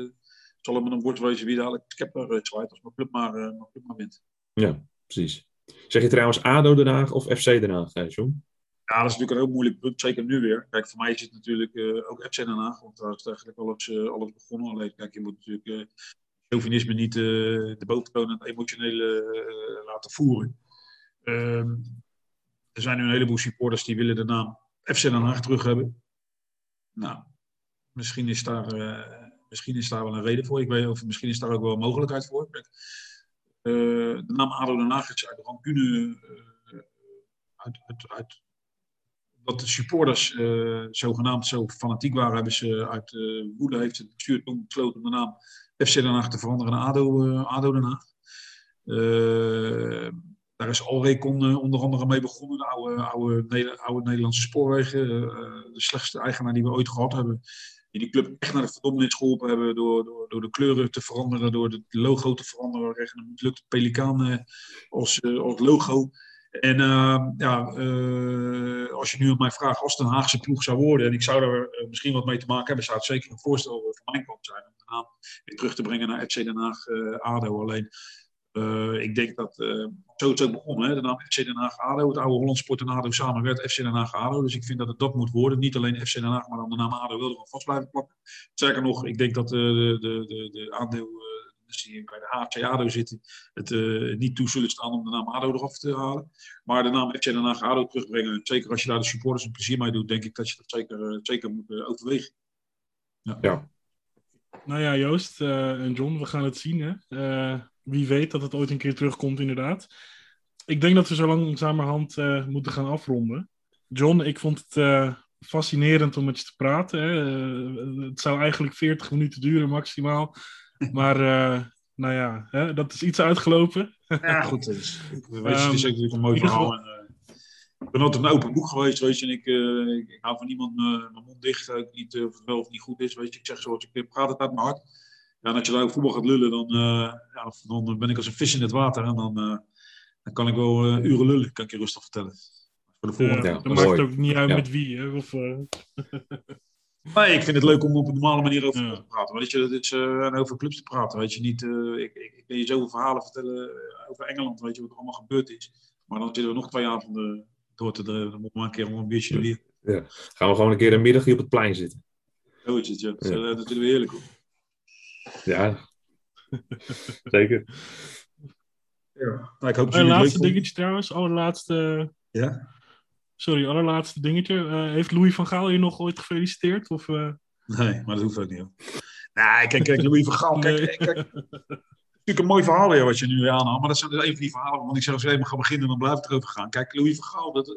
[SPEAKER 2] zal het met een bord wezen wie dadelijk Skepper uh, zwaait als mijn club maar, mijn club maar wint.
[SPEAKER 3] Ja, precies. Zeg je trouwens ADO Den Haag of FC Den Haag, John?
[SPEAKER 2] Ja, dat is natuurlijk een heel moeilijk punt, zeker nu weer. Kijk, voor mij is het natuurlijk uh, ook FC Den Haag, want daar is eigenlijk alles, uh, alles begonnen. Alleen, kijk, je moet natuurlijk uh, chauvinisme niet uh, de boventoon en emotionele uh, laten voeren. Um, er zijn nu een heleboel supporters die willen de naam FC Den Haag terug hebben. Nou, misschien is daar, uh, misschien is daar wel een reden voor. Ik weet, of misschien is daar ook wel een mogelijkheid voor. Kijk, de naam ADO Den Haag is uit rancune, uit, uit, uit dat de supporters uh, zogenaamd zo fanatiek waren, hebben ze uit uh, woede heeft het bestuur toen besloten de naam FC Den Haag te veranderen naar ADO, uh, ADO Den Haag. daar is Alrecon onder andere mee begonnen, de oude, oude, oude Nederlandse spoorwegen. de slechtste eigenaar die we ooit gehad hebben. Die die club echt naar de verdommenis geholpen hebben door, door, door de kleuren te veranderen, door het logo te veranderen. We kregen een mislukte pelikaan als, als logo. En uh, ja, uh, als je nu aan mij vraagt, als het een Haagse ploeg zou worden, en ik zou er uh, misschien wat mee te maken hebben, zou het zeker een voorstel van mijn kant zijn om de naam terug te brengen naar FC Den Haag ADO. Alleen, ik denk dat, zo het ook begonnen, de naam FC Den Haag ADO, het oude Holland Sport en ADO samen werd FC Den Haag ADO. Dus ik vind dat het dat moet worden. Niet alleen FC Den Haag, maar dan de naam ADO wil er wel vast blijven plakken. Sterker nog, ik denk dat de, de, de, de aandeel die bij de HC ADO zitten, het uh, niet toe zullen staan om de naam ADO eraf te halen. Maar de naam FC Den Haag ADO terugbrengen, zeker als je daar de supporters een plezier mee doet, denk ik dat je dat zeker, uh, zeker moet uh, overwegen.
[SPEAKER 3] Ja. ja.
[SPEAKER 1] Nou ja, Joost uh, en John, we gaan het zien. Hè? wie weet dat het ooit een keer terugkomt, inderdaad. Ik denk dat we zo langzamerhand moeten gaan afronden. John, ik vond het fascinerend om met je te praten. Hè? het zou eigenlijk 40 minuten duren maximaal. Maar uh, nou ja, hè, dat is iets uitgelopen.
[SPEAKER 2] Ja, goed. Dus, ik, weet je, het is natuurlijk een mooi verhaal. En, uh, ik ben altijd een open boek geweest, weet je. En ik, uh, ik, ik hou van niemand mijn mond dicht. Ook niet of het wel of niet goed is, weet je. Ik zeg zoals ik praat het uit mijn hart. Ja, en als je daar ook voetbal gaat lullen, dan, ja, dan ben ik als een vis in het water. En dan, dan kan ik wel uren lullen, kan ik je rustig vertellen.
[SPEAKER 1] Voor de volgende. Ja, dan maakt het ook niet uit ja. met wie. Hè? Of,
[SPEAKER 2] Nee, ik vind het leuk om op een normale manier over ja. te praten. Weet je, dat is, uh, en over clubs te praten. Weet je, niet, uh, ik, ik, ik kan je zoveel verhalen vertellen over Engeland, weet je, wat er allemaal gebeurd is. Maar dan zitten we nog twee avonden door te drijven. Dan moeten we maar een keer om een biertje weer.
[SPEAKER 3] Ja. Gaan we gewoon een keer een middagje op het plein zitten.
[SPEAKER 2] Zo is het, ja. Dat, ja. Uh, dat vinden we heerlijk. Hoor.
[SPEAKER 3] Ja, zeker.
[SPEAKER 2] Ja. Nou, ik hoop
[SPEAKER 1] dat laatste dingetje trouwens, allerlaatste.
[SPEAKER 2] Ja?
[SPEAKER 1] Sorry, allerlaatste dingetje. Uh, heeft Louis van Gaal je nog ooit gefeliciteerd? Of, uh...
[SPEAKER 2] Nee, maar dat hoeft ook niet. Hoor. Nee, kijk, kijk, Louis van Gaal. Kijk, nee. kijk, natuurlijk een mooi verhaal wat je nu aanhaalt. Maar dat zijn dus een van die verhalen waarvan ik zelfs even ga beginnen en dan blijf ik erover gaan. Kijk, Louis van Gaal, dat,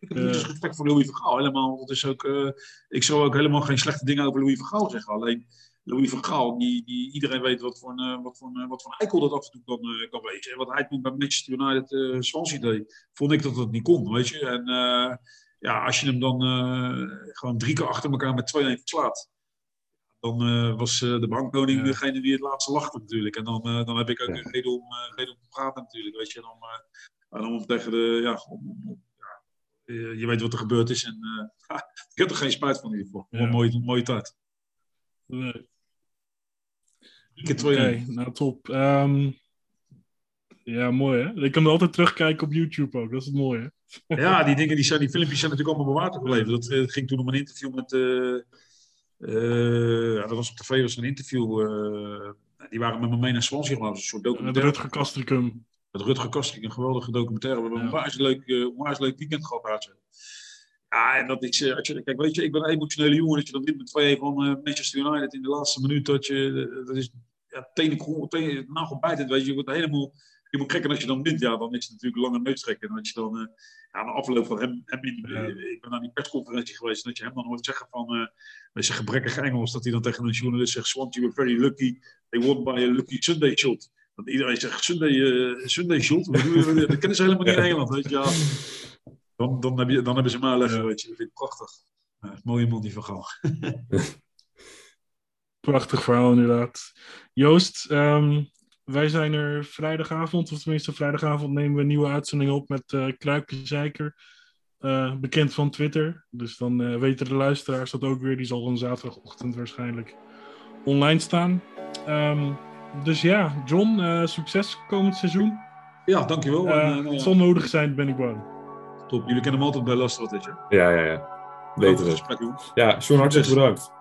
[SPEAKER 2] Ik heb niet respect voor Louis van Gaal. Helemaal, dat is ook, uh, ik zou ook helemaal geen slechte dingen over Louis van Gaal zeggen. Alleen Louis van Gaal, die, die, iedereen weet wat voor, een, uh, wat, voor een, wat voor een eikel dat af en toe kan, uh, kan wezen. En wat hij toen bij Manchester United uh, Swansea deed, vond ik dat dat niet kon, weet je. En ja, als je hem dan gewoon drie keer achter elkaar met 2-1 verslaat, dan uh, was de bankkoning ja. degene die het laatste lachte natuurlijk. En dan, dan heb ik ook ja. reden, om, reden om te praten natuurlijk, weet je. En om, en om tegen de, ja, om, om, ja, je weet wat er gebeurd is. En ik heb er geen spijt van in ieder geval. Een mooie, mooie tijd. Oké,
[SPEAKER 1] okay, nou top. Um, ja, mooi hè? Ik kan altijd terugkijken op YouTube ook, dat is het mooie.
[SPEAKER 2] ja, die dingen, die, zijn, die filmpjes zijn natuurlijk allemaal bewaard gebleven. Dat ging toen om een interview met... Uh, ja, dat was op tv, was een interview. Uh, die waren met me mee naar Swansea geloof een soort documentaire.
[SPEAKER 1] Met Rutger Kastrikum.
[SPEAKER 2] Met Rutger Kastrikum, een geweldige documentaire. We hebben ja. een leuk, uh, leuk weekend gehad. Ja, en dat is, als je, kijk, weet je, ik ben een emotionele jongen. Dat je dan wint met 2-1 van Manchester United in de laatste minuut. Dat je, dat is, ja, tenen, tenen, nagel bijtend, weet je. Je wordt helemaal, je moet kijken als je dan wint. Ja, dan is het natuurlijk lange neustrekken. En als je dan, uh, ja, de afloop van hem, hem in, ik ben naar die persconferentie geweest. Dat je hem dan hoort zeggen van, uh, met zijn gebrekkig Engels, dat hij dan tegen een journalist zegt: Swant, you were very lucky. They won by a lucky Sunday shot. Dat iedereen zegt: Sunday, Sunday shot. dat kennen ze helemaal niet in Engeland. Weet je, ja. Dan, dan, heb je, dan hebben ze maar leggen, weet je. Dat vind ik prachtig. Ja, mooie man die verhaal.
[SPEAKER 1] Prachtig verhaal, inderdaad. Joost, um, wij zijn er vrijdagavond, of tenminste vrijdagavond nemen we een nieuwe uitzending op met uh, Kruipje Zeiker. Uh, bekend van Twitter. Dus dan uh, weten de luisteraars dat ook weer. Die zal dan zaterdagochtend waarschijnlijk online staan. Um, dus ja, John, uh, succes komend seizoen.
[SPEAKER 2] Ja, dankjewel.
[SPEAKER 1] Het zal nodig zijn, ben ik bang.
[SPEAKER 2] Top, jullie kennen hem altijd bij is je?
[SPEAKER 3] Ja, ja, ja. Beter. Ja, John, hartstikke bedankt.